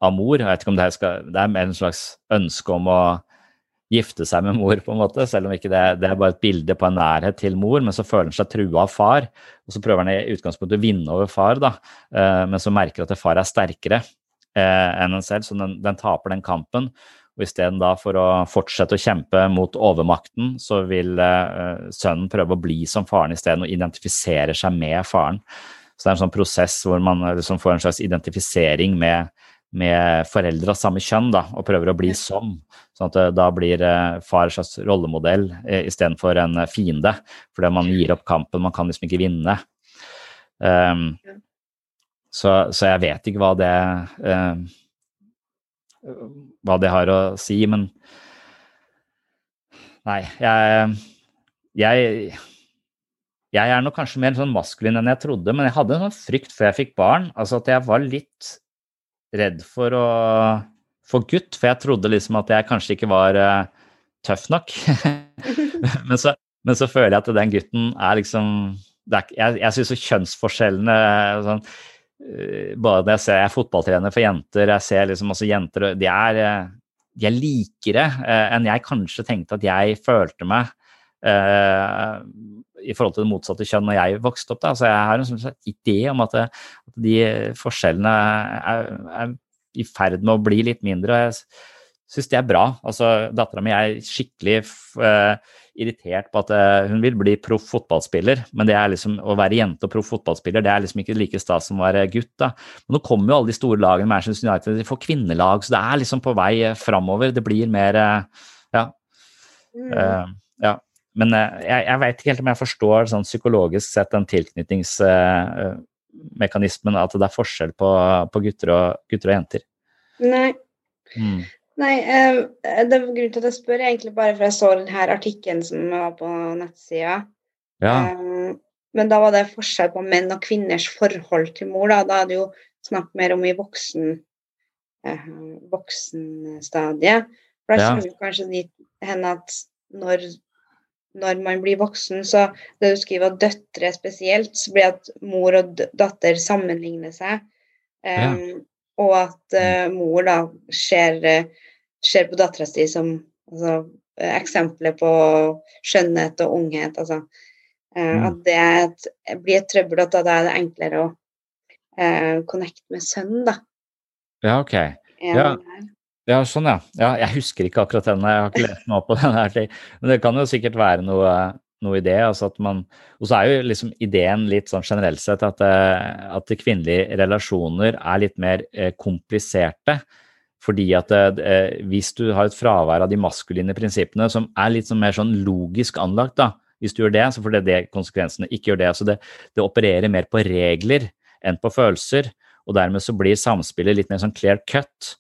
av mor. Jeg vet ikke om det, skal, det er mer en slags ønske om å gifte seg med mor, på en måte, selv om ikke det, det, er bare et bilde på en nærhet til mor, men så føler han seg trua av far. Og så prøver han i utgangspunktet å vinne over far, da, eh, men så merker at far er sterkere eh, enn en selv, så den, den taper den kampen. Og isteden da for å fortsette å kjempe mot overmakten, så vil uh, sønnen prøve å bli som faren isteden og identifisere seg med faren. Så det er en sånn prosess hvor man liksom får en slags identifisering med, med foreldre av samme kjønn da, og prøver å bli som. Sånn at eh, da blir eh, far en slags rollemodell eh, istedenfor en fiende. Fordi man gir opp kampen, man kan liksom ikke vinne. Um, så, så, jeg vet ikke hva det um, Hva det har å si, men Nei, jeg, jeg jeg er nok kanskje mer sånn maskulin enn jeg trodde, men jeg hadde en sånn frykt før jeg fikk barn. Altså at jeg var litt redd for å få gutt, for jeg trodde liksom at jeg kanskje ikke var uh, tøff nok. men, så, men, så, føler jeg at den gutten er liksom er, Jeg, jeg syns kjønnsforskjellene sånn, uh, Både når jeg ser jeg er fotballtrener for jenter, jeg ser liksom også jenter De er, de er likere enn jeg kanskje tenkte at jeg følte meg i forhold til det motsatte kjønn når jeg vokste opp. Da. Så jeg har en sånn idé om at, det, at de forskjellene er, er, i ferd med å bli litt mindre. og jeg syns det er bra. Altså, Dattera mi er skikkelig uh, irritert på at uh, hun vil bli proff fotballspiller, men det er liksom, å være jente og proff fotballspiller det er liksom ikke like stas som å være gutt. da. Men nå kommer jo alle de store lagene, Manchester United, de får kvinnelag, så det er liksom på vei uh, framover. Det blir mer uh, ja. Mm. ja. Men jeg, jeg veit ikke helt om jeg forstår sånn psykologisk sett den tilknytningsmekanismen, at det er forskjell på, på gutter, og, gutter, og, jenter? Nei. Mm. Nei, uh, det er grunnen til at jeg spør, egentlig bare for jeg så denne artikkelen som var på nettsida. Ja. Um, men da var det forskjell på menn og kvinners forhold til mor. Da, da er det jo snakk mer om i voksen eh, voksenstadiet. For da kommer ja. kanskje dit hen at når når man blir voksen, så det du skriver at døtre spesielt, så blir at mor og datter sammenligner seg. Um, ja. Og at uh, mor da ser, ser på dattera si som altså, eksempler på skjønnhet og unghet. Altså. Uh. At det et, blir et trøbbel, at da er det enklere å uh, connecte med sønnen, da. Ja, ok. Ja. Ja, sånn ja. ja. Jeg husker ikke akkurat den, jeg har ikke lest meg opp på den. her, Men det kan jo sikkert være noe, noe det. Altså at man, og så er jo liksom ideen litt sånn generelt sett at, eh, at kvinnelige relasjoner er litt mer eh, kompliserte. Fordi at eh, hvis du har et fravær av de maskuline prinsippene som er litt sånn mer sånn logisk anlagt, da, hvis du gjør det, så får det, det konsekvensene. Ikke gjør det. Så det, det opererer mer på regler enn på følelser. Og dermed så blir samspillet litt mer sånn clear cut.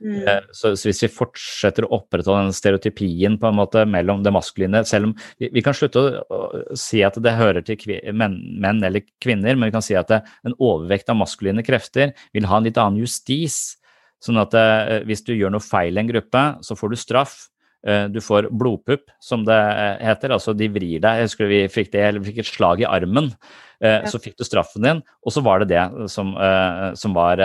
Mm. Eh, så, så, hvis vi fortsetter å opprettholde den stereotypien på en måte mellom det maskuline Selv om vi, vi kan slutte å, å, si at det hører til menn, menn, eller kvinner, men vi kan si at det, en overvekt av maskuline krefter vil ha en litt annen justis. Sånn at eh, hvis du gjør noe feil i en gruppe, så får du straff. Eh, du får blodpupp, som det heter. Altså de vrir deg. Jeg husker vi fikk, det, eller vi fikk et slag i armen. Eh. Så fikk du straffen din, og så var det det som, som var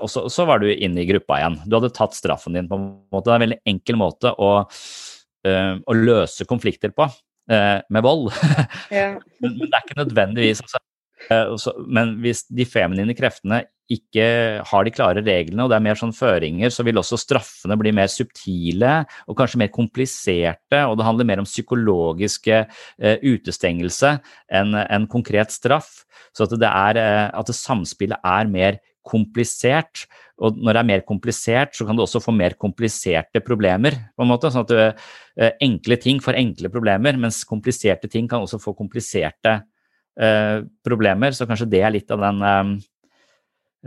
Og så, så, var du inne i gruppa igjen. Du hadde tatt straffen din på en måte. Det er en veldig enkel måte å, å løse konflikter på, med vold. Ja. men, men, det er ikke nødvendigvis altså, Men hvis de feminine kreftene ikke har de klare reglene, og det er mer sånn føringer, så vil også straffene bli mer subtile og kanskje mer kompliserte, og det handler mer om psykologiske uh, utestengelse enn en konkret straff. Så at det, er, uh, at det samspillet er mer komplisert. Og når det er mer komplisert, så kan du også få mer kompliserte problemer. på en måte, sånn at du, eh, Enkle ting får enkle problemer, mens kompliserte ting kan også få kompliserte eh, problemer. Så kanskje det er litt av den, eh,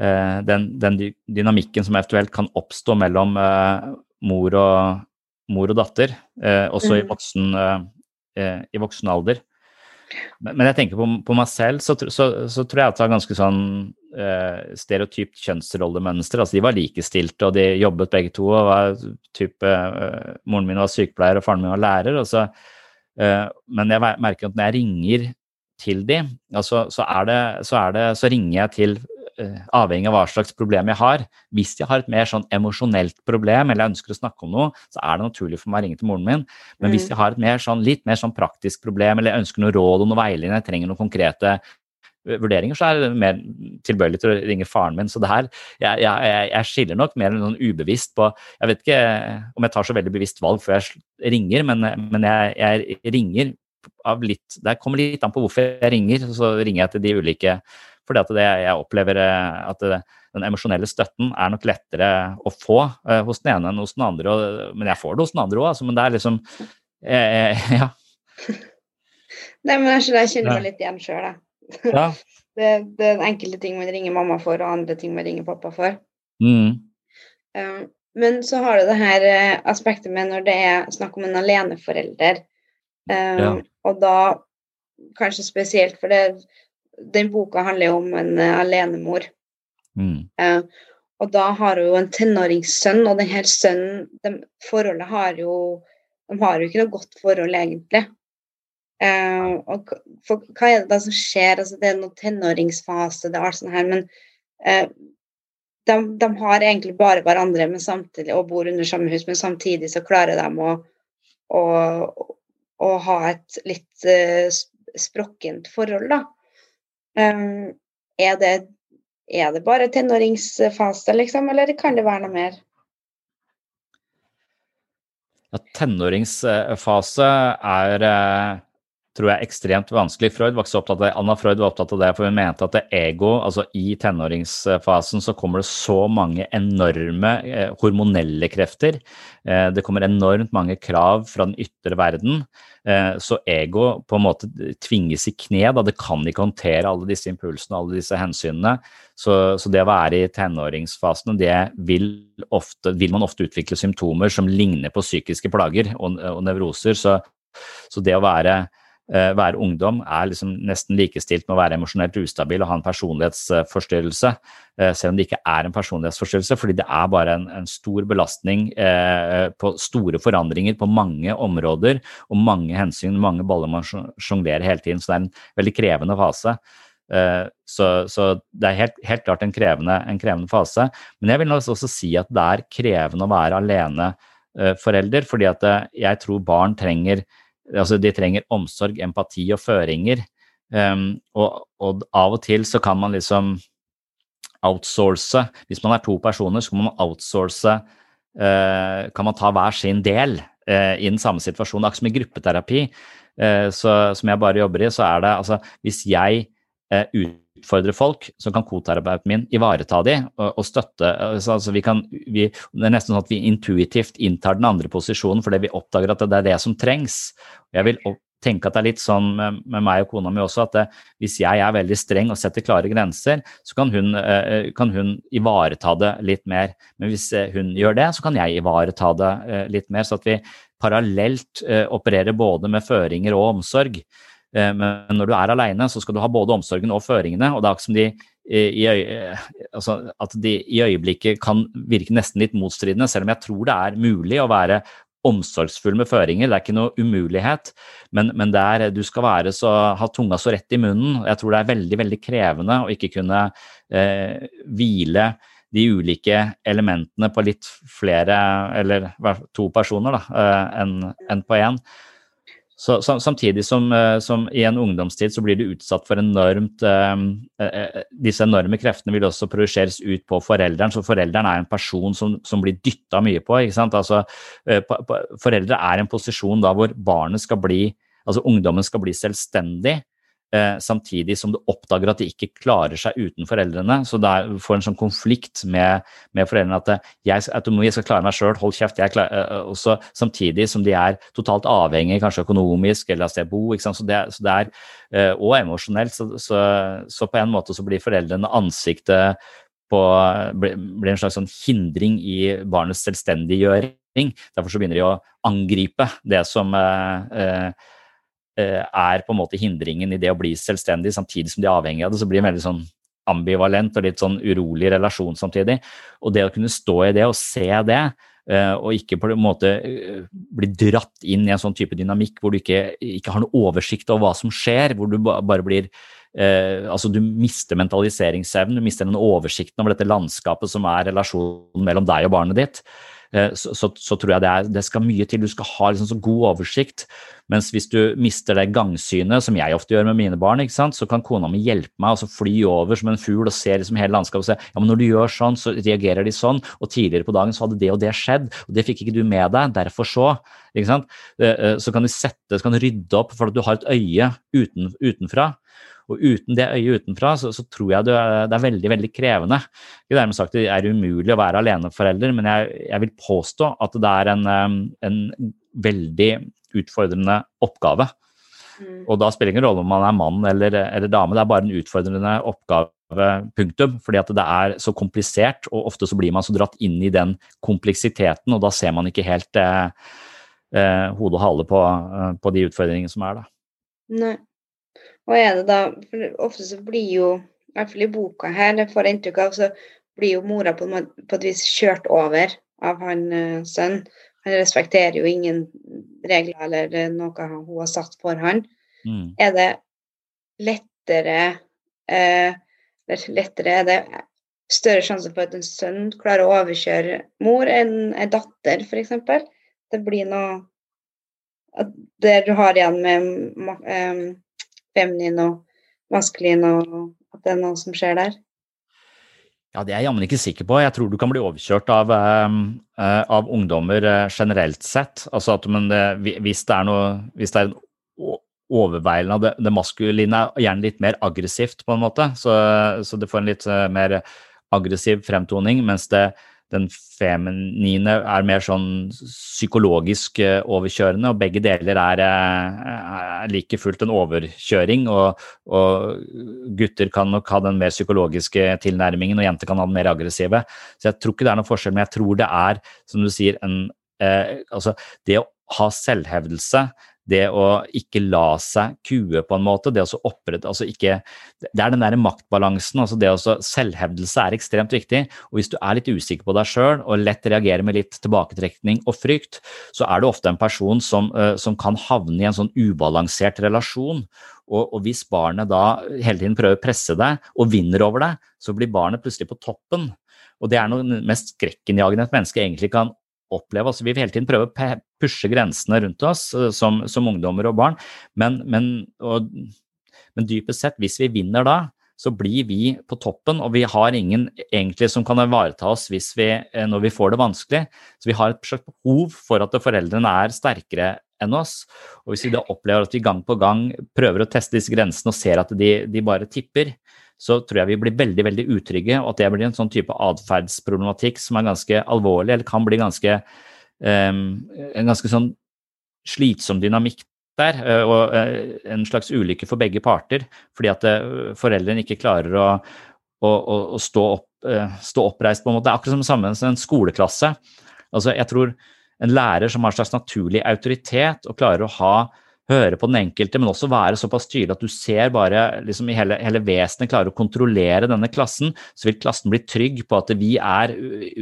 eh den, den dynamikken som eventuelt kan oppstå mellom eh, mor, og, mor, og, datter, eh, også mm. i, voksen, i voksen alder. Men, jeg tenker på, på meg selv, så, så, så, tror jeg at det var ganske sånn stereotypt kjønnsrollemønster. Altså, de var likestilte, og de jobbet begge to. og var type, Moren min var sykepleier, og faren min var lærer. Så, uh, men jeg merker at når jeg ringer til de, altså, så, er det, så, er det, så ringer jeg til Eh, avhengig av hva slags problem jeg har. Hvis jeg har et mer sånn emosjonelt problem eller jeg ønsker å snakke om noe, så er det naturlig for meg å ringe til moren min. Men hvis mm. jeg har et mer sånn, litt mer sånn praktisk problem eller jeg ønsker noe råd og noe veiledning, jeg trenger noen konkrete eh, vurderinger, så er det mer tilbøyelig til å ringe faren min. Så det her, jeg, jeg, jeg skiller nok mer enn noen ubevisst på Jeg vet ikke om jeg tar så veldig bevisst valg før jeg ringer, men, men jeg, jeg ringer av litt Det kommer litt an på hvorfor jeg ringer. Så ringer jeg til de ulike fordi at det, jeg opplever eh, at det, den emosjonelle støtten er nok lettere å få uh, hos den ene enn hos den andre. Og, men jeg får det hos den andre òg, altså, men det er liksom eh, Ja. Nei, men jeg, jeg kjenner meg litt igjen sjøl, jeg. Ja. det, det, er enkelte ting man ringer mamma for, og andre ting man ringer pappa for. Mm. Um, men så har du det her aspektet med når det er snakk om en aleneforelder. Um, ja. Og da kanskje spesielt for det den boka handler jo om en uh, alenemor. Mm. Uh, og da har hun jo en tenåringssønn, og denne sønnen de, Forholdet har jo De har jo ikke noe godt forhold, egentlig. Uh, og for, hva er det da som skjer? Altså, det er noen tenåringsfase, det er alt sånt her, men de, de, har egentlig bare hverandre samtidig, og bor under samme hus, men samtidig så klarer de å, å, å ha et litt sprokkent forhold, da. Um, er, det, er det bare tenåringsfase, liksom, eller kan det være noe mer? Ja, tenåringsfase er eh, tror jeg er ekstremt vanskelig. Freud var ikke så opptatt av det. Anna Freud var opptatt av det, for hun mente at det ego, altså i tenåringsfasen så kommer det så mange enorme eh, hormonelle krefter. Eh, det kommer enormt mange krav fra den ytre verden. Eh, så ego på en måte tvinges i kne. Da. Det kan ikke håndtere alle disse impulsene og alle disse hensynene. Så, så, det å være i tenåringsfasen, det vil, ofte, vil, man ofte utvikle symptomer som ligner på psykiske plager og, og nevroser. Så, så det å være være ungdom er liksom nesten likestilt med å være emosjonelt ustabil og ha en personlighetsforstyrrelse, eh, selv om det ikke er en personlighetsforstyrrelse, fordi det er bare en, en stor belastning eh, på store forandringer på mange områder og mange hensyn, mange baller man sjonglerer hele tiden. Så det er en veldig krevende fase. Så, så, det er helt, helt klart en krevende, en krevende, fase. Men jeg vil også si at det er krevende å være alene forelder, fordi at jeg tror barn trenger altså de trenger omsorg, empati og føringer. Um, og, og, av og til så kan man liksom outsource Hvis man er to personer, så kan man outsource uh, Kan man ta hver sin del uh, i den samme situasjonen. Akkurat som i gruppeterapi, uh, så, som jeg bare jobber i, så er det altså Hvis jeg utfordrer folk, så kan koterapeuten min ivareta de og, og støtte. Altså vi kan, vi, det er nesten sånn at vi intuitivt inntar den andre posisjonen fordi vi oppdager at det er det som trengs. Jeg vil tenke at det er litt sånn med, med meg og kona mi også, at det, hvis jeg er veldig streng og setter klare grenser, så kan hun, eh, kan hun, ivareta det litt mer. Men hvis eh, hun gjør det, så kan jeg ivareta det eh, litt mer. Så at vi parallelt opererer både med føringer og omsorg. Men når du er aleine, så skal du ha både omsorgen og føringene. og det er ikke som de i, altså at de i øyeblikket kan virke nesten litt motstridende, selv om jeg tror det er mulig å være omsorgsfull med føringer. Det er ikke noe umulighet, men, men der du skal være så, ha tunga så rett i munnen. Jeg tror det er veldig veldig krevende å ikke kunne eh, hvile de ulike elementene på litt flere, eller to personer, da, eh, enn en på én. Så, samtidig som, eh, som, i en ungdomstid så blir du utsatt for enormt eh, eh, Disse enorme kreftene vil også projiseres ut på forelderen, så forelderen er en person som, som blir dytta mye på. ikke sant? Altså, eh, foreldre er en posisjon da hvor barnet skal bli Altså ungdommen skal bli selvstendig. Eh, samtidig som du oppdager at de ikke klarer seg uten foreldrene. Så du får en sånn konflikt med, med foreldrene at eh, jeg, at jeg skal klare meg sjøl, hold kjeft. eh, også, Samtidig som de er totalt avhengige, kanskje økonomisk eller av sted å bo. Så det, så det er, og emosjonelt. Så, så, så på en måte så blir foreldrene ansiktet på, blir, en slags sånn hindring i barnets selvstendiggjøring. Derfor så begynner de å angripe det som eh, eh, er på en måte hindringen i det å bli selvstendig, samtidig som de er avhengig av det. Så blir det veldig sånn ambivalent og litt sånn urolig relasjon samtidig. Og det å kunne stå i det og se det, eh, og ikke på en måte eh, bli dratt inn i en sånn type dynamikk hvor du ikke, ikke har noe oversikt over hva som skjer, hvor du bare blir eh, altså Du mister mentaliseringsevnen, du mister den oversikten over dette landskapet som er relasjonen mellom deg og barnet ditt. Eh, så, så, så tror jeg det, er, det skal mye til. Du skal ha liksom så god oversikt. Mens hvis du mister det gangsynet, som jeg ofte gjør med mine barn, så kan kona mi hjelpe meg og så fly over som en fugl og se liksom hele landskapet og se ja, men når du gjør sånn, så reagerer de sånn. Og tidligere på dagen så hadde det og det skjedd, og det fikk ikke du med deg. Derfor så. Eh, eh, Så kan du sette, så kan du rydde opp for at du har et øye uten, utenfra. Og uten det øyet utenfra, så, så tror jeg det er, det er veldig veldig krevende. Ikke dermed sagt det er umulig å være aleneforelder, men jeg, jeg vil påstå at det er en, um, en veldig utfordrende oppgave. Og da spiller det ingen rolle om man er mann eller, eller dame, det er bare en utfordrende oppgave, punktum. Fordi at det er så komplisert, og ofte så blir man så dratt inn i den kompleksiteten, og da ser man ikke helt eh, eh, hode og hale på, eh, på de utfordringene som er, da. Nei. Og er det da for Ofte så blir jo, i hvert fall i boka her, det får jeg inntrykk av, så blir jo mora på, på et vis kjørt over av han uh, sønnen. Han respekterer jo ingen regler eller noe hun har satt for han. Mm. Er det lettere eh, eller lettere Er det større sjanse for at en sønn klarer å overkjøre mor enn en datter, f.eks.? Det blir noe at Der du har igjen med em, feminin og maskulin, og at det er noe som skjer der. Ja, Det er jeg jammen ikke sikker på. Jeg tror du kan bli overkjørt av, eh, eh, av ungdommer eh, generelt sett. Altså at, men det, hvis det er noe hvis det er en overveiende av det, det maskuline er gjerne litt mer aggressivt, på en måte. Så, så det får en litt eh, mer aggressiv fremtoning, mens det, den feminine er mer sånn psykologisk eh, overkjørende, og begge deler er, eh, er like fullt en overkjøring. Og, og gutter kan nok ha den mer psykologiske tilnærmingen, og jenter kan ha den mer aggressive. Så jeg tror ikke det er noen forskjell, men jeg tror det er, som du sier, en, eh, altså det å ha selvhevdelse, det å ikke la seg kue på en måte, det å opprette altså ikke, Det er den der maktbalansen. altså det å Selvhevdelse er ekstremt viktig. og Hvis du er litt usikker på deg sjøl og lett reagerer med litt tilbaketrekning og frykt, så er du ofte en person som, eh, som kan havne i en sånn ubalansert relasjon. Og, og hvis barnet da hele tiden prøver å presse deg og vinner over deg, så blir barnet plutselig på toppen. Og det er noe mest skrekkinnjagende et menneske egentlig kan oppleve. Altså, vi vil hele tiden prøve å pushe grensene rundt oss eh, som, som ungdommer og barn, men, men, og, men dypest sett, hvis vi vinner da, så blir vi på toppen, og vi har ingen egentlig som kan ivareta oss vi, eh, når vi får det vanskelig. Så vi har et slags behov for at foreldrene er sterkere enn oss. Og hvis vi da opplever at vi gang på gang prøver å teste disse grensene og ser at de, de bare tipper, så tror jeg vi blir veldig veldig utrygge, og at det blir en sånn type atferdsproblematikk som er ganske alvorlig, eller kan bli ganske en ganske sånn slitsom dynamikk der, eh, og eh, en slags ulykke for begge parter, fordi at eh, foreldrene ikke klarer å, å, å, stå, opp, stå oppreist på en måte. Det er akkurat som samme som en skoleklasse. Altså, jeg tror en lærer som har en slags naturlig autoritet og klarer å ha høre på den enkelte, men også være såpass tydelig at du ser bare liksom i hele, hele vesenet klarer å kontrollere denne klassen, så vil klassen bli trygg på at vi er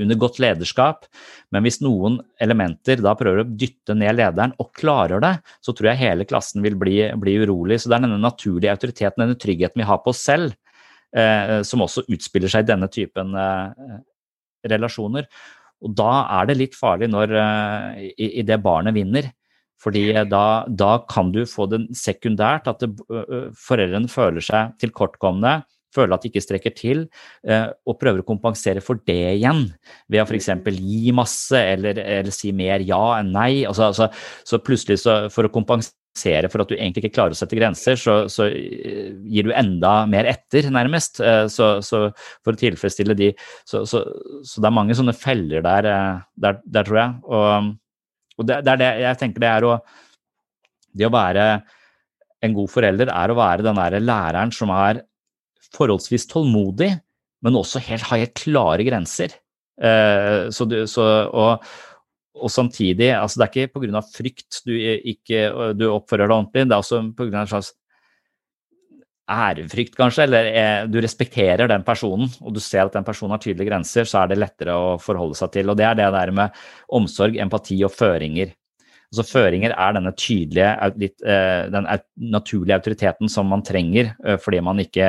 under godt lederskap. Men hvis noen elementer da prøver å dytte ned lederen og klarer det, så tror jeg hele klassen vil bli, bli urolig. Så det er denne naturlige autoriteten, denne tryggheten vi har på oss selv, eh, som også utspiller seg i denne typen eh, relasjoner. Og da er det litt farlig når eh, i, i det barnet vinner. Fordi da, da kan du få det sekundært, at det, foreldrene føler seg tilkortkomne, føler at de ikke strekker til, og prøver å kompensere for det igjen. Ved å f.eks. gi masse, eller, eller si mer ja enn nei. Altså, altså, så plutselig, så, for å kompensere for at du egentlig ikke klarer å sette grenser, så, så gir du enda mer etter, nærmest. Så, så for å tilfredsstille de så, så, så, det er mange sånne feller der, der, der tror jeg. Og, og det, det, er det jeg tenker det er å Det å være en god forelder er å være den der læreren som er forholdsvis tålmodig, men også helt, har helt klare grenser. så, du, så, og, og samtidig, altså det er ikke pga. frykt du ikke du oppfører deg ordentlig, det er også pga. en slags ærefrykt, kanskje, eller er, du respekterer den personen, og du ser at den personen har tydelige grenser, så er det lettere å forholde seg til. Og det er det der med omsorg, empati og føringer. Altså Føringer er denne tydelige, litt, den naturlige autoriteten som man trenger eh, fordi man ikke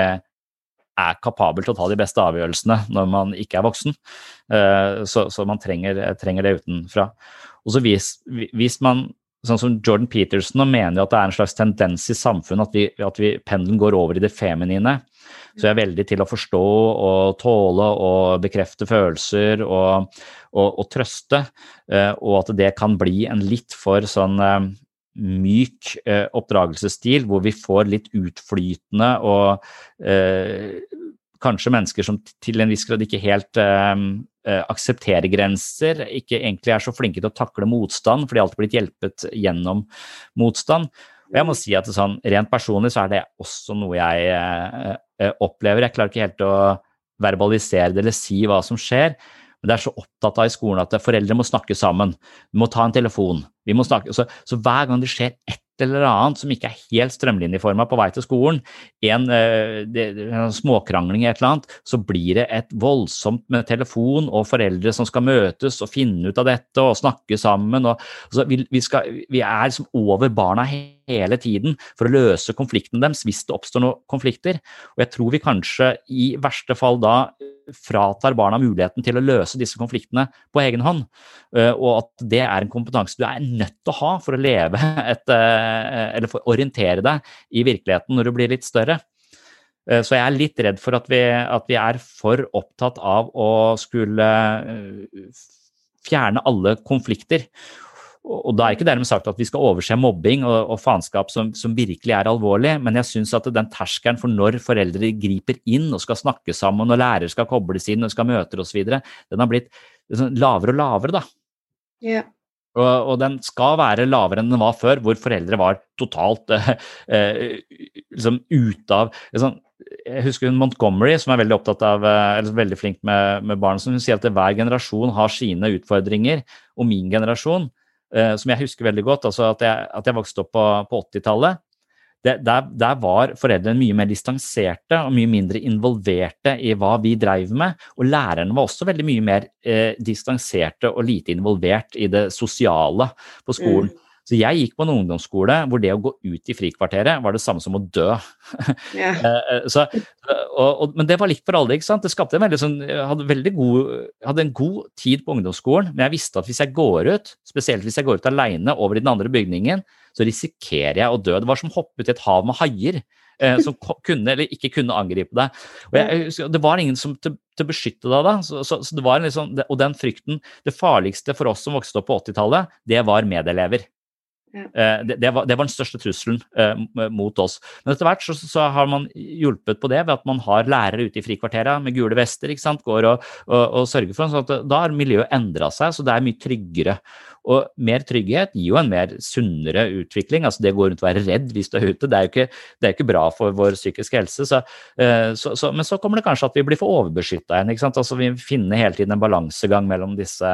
er kapabel til å ta de beste avgjørelsene når man ikke er voksen. Eh, så, så man trenger, trenger, det utenfra. Og så hvis, hvis, man, sånn som Jordan Peterson, mener at det er en slags tendens i samfunnet at, vi, at vi, pendelen går over i det feminine, så jeg er veldig til å forstå og tåle og bekrefte følelser og, og, og trøste, eh, og at det kan bli en litt for sånn eh, myk eh, oppdragelsesstil, hvor vi får litt utflytende og kanskje mennesker som til en viss grad ikke helt eh, eh, aksepterer grenser, ikke egentlig er så flinke til å takle motstand, for de har alltid blitt hjulpet gjennom motstand. Og jeg må si at sånn, Rent personlig så er det også noe jeg eh, eh, opplever. Jeg klarer ikke helt å verbalisere det eller si hva som skjer. Men det er så opptatt av i skolen at foreldre må snakke sammen. Vi må ta en telefon. Vi må snakke. Så, så hver gang det skjer ett eller annet som ikke er helt strømlinjeforma på vei til skolen, en, eh, en småkrangling eller et eller annet, så blir det et voldsomt med telefon og foreldre som skal møtes og finne ut av dette og snakke sammen. Og, altså, vi, vi, skal, vi, er liksom over barna hele tiden for å løse konfliktene deres hvis det oppstår noen konflikter. Og jeg tror vi kanskje i verste fall da fratar barna muligheten til å løse disse konfliktene på egen hånd. Eh, og at det er en kompetanse du er nødt til å ha for å leve et eh, Eller for å orientere deg i virkeligheten når du blir litt større. Eh, så jeg er litt redd for at vi, at vi er for opptatt av å skulle fjerne alle konflikter. Og da er ikke dermed sagt at vi skal overse mobbing og, og faenskap som, som, virkelig er alvorlig, men jeg syns at den terskelen for når foreldre griper inn og skal snakke sammen, og lærere skal kobles inn og skal møter osv., den har blitt liksom lavere og lavere, da. Ja. Og, og, den skal være lavere enn den var før, hvor foreldre var totalt eh, eh liksom ute av liksom, Jeg husker hun Montgomery, som er veldig opptatt av, eh, eller veldig flink med, med barn, som hun sier at hver generasjon har sine utfordringer. Og min generasjon som jeg husker veldig godt, altså at jeg, at jeg vokste opp på, på 80-tallet. Der, der, var foreldrene mye mer distanserte og mye mindre involverte i hva vi dreiv med. Og lærerne var også veldig mye mer eh, distanserte og lite involvert i det sosiale på skolen. Mm. Så jeg gikk på en ungdomsskole hvor det å gå ut i frikvarteret var det samme som å dø. Ja. Eh, eh, så, og, og, men det var likt for alle. ikke sant? Det skapte en veldig sånn, jeg hadde, veldig god, hadde en god tid på ungdomsskolen, men jeg visste at hvis jeg går ut, spesielt hvis jeg går ut alene over i den andre bygningen, så risikerer jeg å dø. Det var som å hoppe ut i et hav med haier. Eh, som kunne eller ikke kunne angripe deg. Og jeg, det var ingen som til, til å beskytte deg da. Så, så, så det var liksom, og den frykten Det farligste for oss som vokste opp på 80-tallet, det var medelever. Ja. Det, det, var, det, var, den største trusselen eh, mot oss. Men etter hvert så, så, har man hjulpet på det ved at man har lærere ute i frikvarteret med gule vester. ikke sant, går og, og, og sørger for sånn at Da har miljøet endra seg, så det er mye tryggere. Og mer trygghet gir jo en mer sunnere utvikling. altså Det går rundt å være redd hvis du er ute, det er jo ikke, er ikke bra for vår psykiske helse. Så, eh, så, men så kommer det kanskje at vi blir for overbeskytta igjen. ikke sant, altså Vi finner hele tiden en balansegang mellom disse,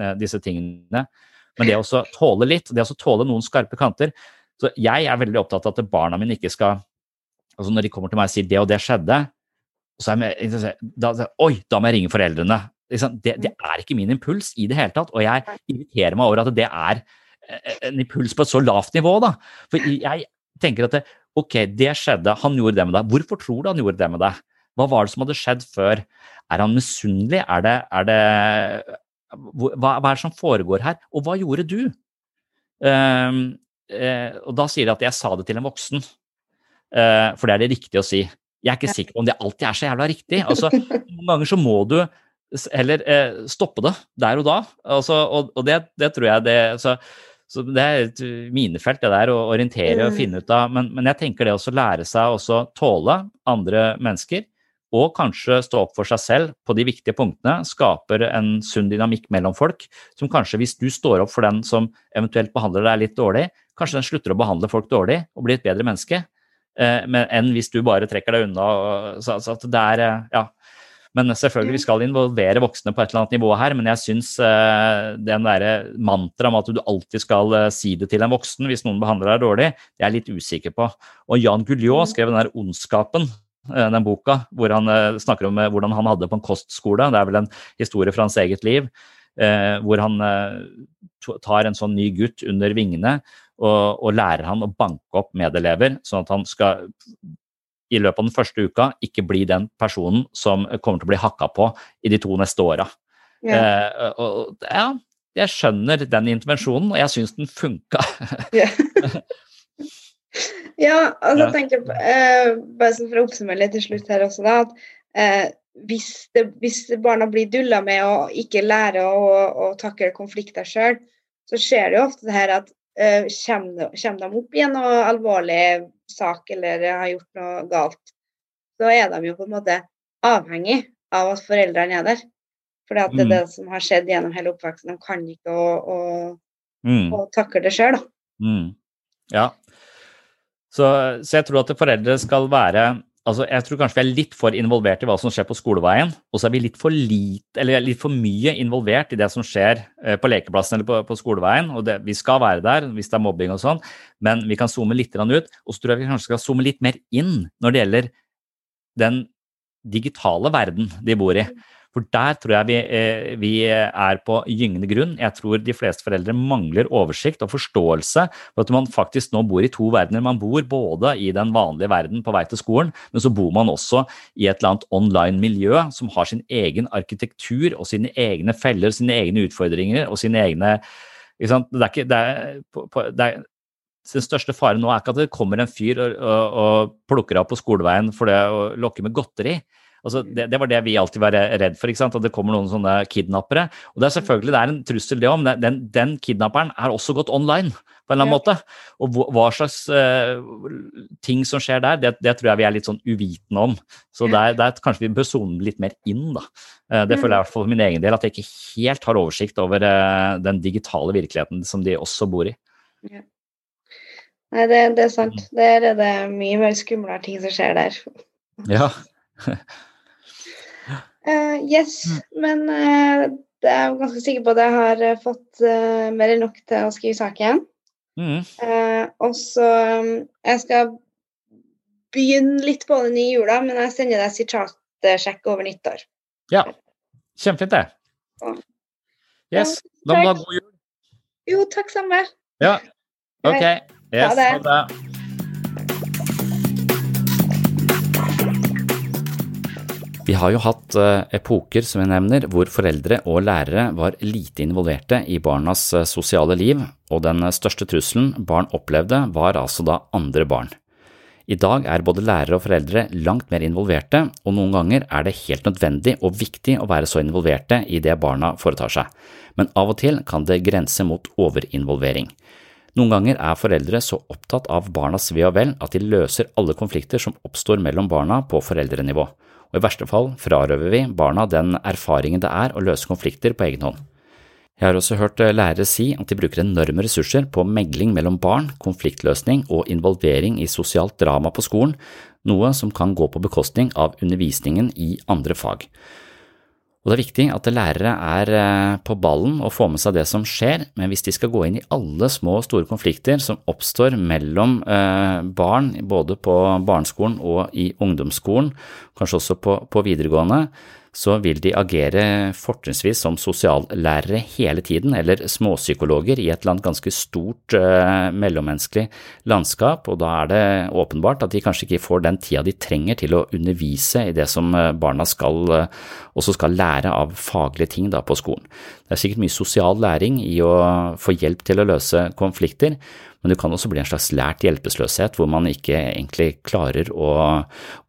eh, disse tingene. Men det å tåle litt, det å tåle noen skarpe kanter så Jeg er veldig opptatt av at barna mine ikke skal altså Når de kommer til meg og sier det og det skjedde, så er jeg, da, Oi, da må jeg ringe foreldrene. Det, det, er ikke min impuls i det hele tatt, og jeg irriterer meg over at det er eh, en impuls på et så lavt nivå. da. For jeg tenker at det, ok, det skjedde, han gjorde det med deg. Hvorfor tror du han gjorde det med deg? Hva var det som hadde skjedd før? Er han misunnelig? Er det, er det, hva, hva, er det som foregår her? Og hva gjorde du? Um, uh, og da sier de at jeg sa det til en voksen, uh, for det er det riktige å si. Jeg er ikke sikker på om det alltid er så jævla riktig. Altså, Noen ganger så må du heller uh, stoppe det der og da. Altså, og, og det, det, tror jeg det så, så det er et minefelt, det der, å orientere og Mm. finne ut av. Men, men jeg tenker det også lære seg å tåle andre mennesker, og kanskje stå opp for seg selv på de viktige punktene, skaper en sunn dynamikk mellom folk, som kanskje hvis du står opp for den som eventuelt behandler deg litt dårlig, kanskje den slutter å behandle folk dårlig og blir et bedre menneske, eh, enn hvis du bare trekker deg unna. Og, så, så at det er, eh, ja. Men selvfølgelig, vi skal involvere voksne på et eller annet nivå her, men jeg syns eh, den derre mantraet om at du alltid skal eh, si det til en voksen hvis noen behandler deg dårlig, det er jeg litt usikker på. Og Jan Guillot skrev den der Ondskapen, den boka, hvor han eh, snakker om eh, hvordan han hadde på en kostskole. Det er vel en historie fra hans eget liv, eh, hvor han eh, tar en sånn ny gutt under vingene og, og lærer han å banke opp medelever, sånn at han skal i løpet av den første uka ikke bli den personen som kommer til å bli hakka på i de to neste åra. Yeah. Eh, og, ja, jeg skjønner den intervensjonen, og jeg syns den funka. Ja, altså tenker jeg på, eh, bare så for å oppsummere litt til slutt her også, da, at eh, hvis, det, hvis barna blir dulla med å ikke lære å, å takle konflikter sjøl, så skjer det jo ofte det her at eh, kommer, kommer de opp i en alvorlig sak eller har gjort noe galt, så er de jo på en måte avhengig av at foreldrene er der. For det er Mm. det som har skjedd gjennom hele oppveksten. De kan ikke å, å, Mm. å takle det sjøl, da. Mm. Ja. Så, så jeg tror at foreldre skal være altså Jeg tror kanskje vi er litt for involvert i hva som skjer på skoleveien, og så er vi litt for lite, litt for mye involvert i det som skjer eh, på lekeplassen eller på, på skoleveien. og det, Vi skal være der hvis det er mobbing og sånn, men vi kan zoome litt ut. Og så tror jeg vi kanskje skal zoome litt mer inn når det gjelder den digitale verden de bor i. For der tror jeg vi, eh, vi er på gyngende grunn. Jeg tror de fleste foreldre mangler oversikt og forståelse for at man faktisk nå bor i to verdener. Man bor både i den vanlige verden på vei til skolen, men så bor man også i et eller annet online miljø som har sin egen arkitektur og sine egne feller, sine egne utfordringer og sine egne ikke sant? Det er ikke, det er, på, på, det er, den største faren nå er ikke at det kommer en fyr og, og, og plukker opp på skoleveien for det å lokke med godteri. Altså, det, det var det vi alltid var redd for, ikke sant? at det kommer noen sånne kidnappere. Og det er selvfølgelig det er en trussel, det òg, men den, den kidnapperen er også gått online på en eller annen Ja. måte. Og hva, hva slags uh, ting som skjer der, det, det tror jeg vi er litt sånn uvitende om. Så der, der kanskje vi bør sone litt mer inn, da. Uh, det føler jeg i hvert fall for min egen del, at jeg ikke helt har oversikt over uh, den digitale virkeligheten som de også bor i. Nei, det, det er sant. Der er det mye mer skumle ting som skjer der. Ja. Eh, yes, men uh, jeg er ganske sikker på at jeg har eh, fått uh, mer enn nok til å skrive saken. Mm. Eh, og så um, Jeg skal begynne litt på den i jula, men jeg sender deg sitatsjekk over nyttår. ja. Kjempefint, det. Ja. Yes. Da må du ha god jul. Jo, takk samme. Ja. Ok. Yes, ha det. Vi har jo hatt eh, epoker, som jeg nevner, hvor foreldre og lærere var lite involverte i barnas eh, sosiale liv, og den største trusselen barn opplevde var altså da andre barn. I dag er både lærere og foreldre langt mer involverte, og noen ganger er det helt nødvendig og viktig å være så involverte i det barna foretar seg, men av og til kan det grense mot overinvolvering. Noen ganger er foreldre så opptatt av barnas ve og vel at de løser alle konflikter som oppstår mellom barna på foreldrenivå, og i verste fall frarøver vi barna den erfaringen det er å løse konflikter på egen hånd. Jeg har også hørt eh, lærere si at de bruker enorme ressurser på megling mellom barn, konfliktløsning og involvering i sosialt drama på skolen, noe som kan gå på bekostning av undervisningen i andre fag. Og Det er viktig at lærere er eh, på ballen og får med seg det som skjer, men hvis de skal gå inn i alle små og store konflikter som oppstår mellom eh, barn, både på barneskolen og i ungdomsskolen, kanskje også på, på videregående, så vil de agere fortrinnsvis som sosiallærere hele tiden, eller småpsykologer i et eller annet ganske stort eh, mellommenneskelig landskap, og da er det åpenbart at de kanskje ikke får den tida de trenger til å undervise i det som eh, barna skal, eh, også skal lære av faglige ting da på skolen. Det er sikkert mye sosial læring i å få hjelp til å løse konflikter, men det kan også bli en slags lært hjelpeløshet hvor man ikke egentlig klarer å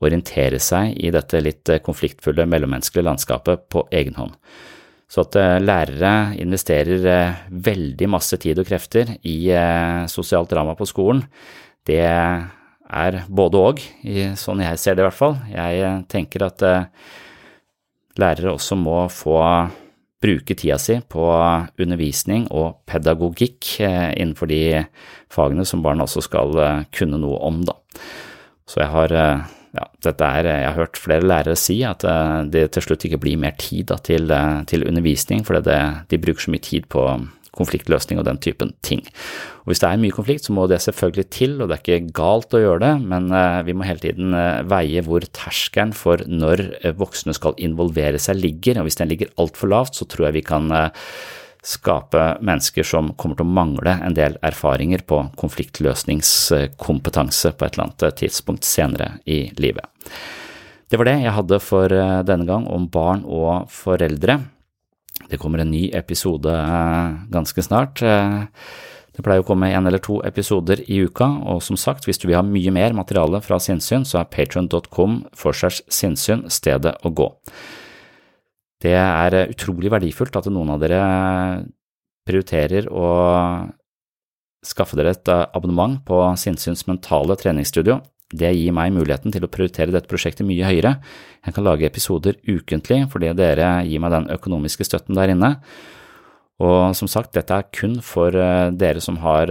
orientere seg i dette litt konfliktfulle mellommenneskelige landskapet på egen hånd. Så at eh, lærere investerer eh, veldig masse tid og krefter i eh, sosialt drama på skolen, det er både og, sånn jeg ser det i hvert fall. Jeg tenker at lærere også må få bruke tida si på undervisning og pedagogikk innenfor de fagene som barn også skal kunne noe om, da. Så jeg har ja, dette er, jeg har hørt flere lærere si at eh, det til slutt ikke blir mer tid da, til, eh, til, undervisning, fordi det, de bruker så mye tid på konfliktløsning og den typen ting. Og Hvis det er mye konflikt, så må det selvfølgelig til, og det er ikke galt å gjøre det, men eh, vi må hele tiden veie hvor terskelen for når voksne skal involvere seg ligger, og hvis den ligger altfor lavt, så tror jeg vi kan skape mennesker som kommer til å mangle en del erfaringer på konfliktløsningskompetanse på et eller annet tidspunkt senere i livet. Det var det jeg hadde for eh, denne gang om barn og foreldre. Det kommer en ny episode eh, ganske snart. Eh, det pleier å komme en eller to episoder i uka, og som sagt, hvis du vil ha mye mer materiale fra sinnssyn, så er patron.com forsers sinnssyn stedet å gå. Det er eh, utrolig verdifullt at noen av dere prioriterer å skaffe dere et abonnement på Sinnsyns mentale treningsstudio. Det gir meg muligheten til å prioritere dette prosjektet mye høyere. Jeg kan lage episoder ukentlig fordi dere gir meg den økonomiske støtten der inne. Og som sagt, dette er kun for eh, dere som har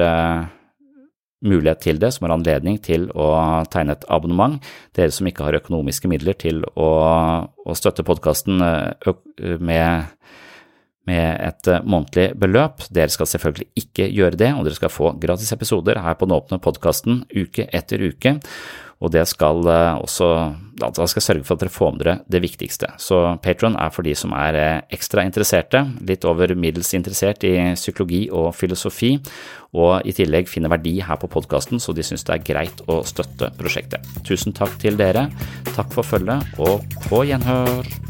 mulighet til det, som har anledning til å tegne et abonnement. Dere som ikke har økonomiske midler til å, å støtte podkasten eh, med, med, et eh, månedlig beløp, dere skal selvfølgelig ikke gjøre det, og dere skal få gratis episoder her på den åpne podkasten uke etter uke og det skal eh, også da skal sørge for at dere får med dere det viktigste. Så Patron er for de som er eh, ekstra interesserte, litt over middels interessert i psykologi og filosofi, og i tillegg finner verdi her på podkasten, så de syns det er greit å støtte prosjektet. Tusen takk til dere, takk for følget, og på gjenhør!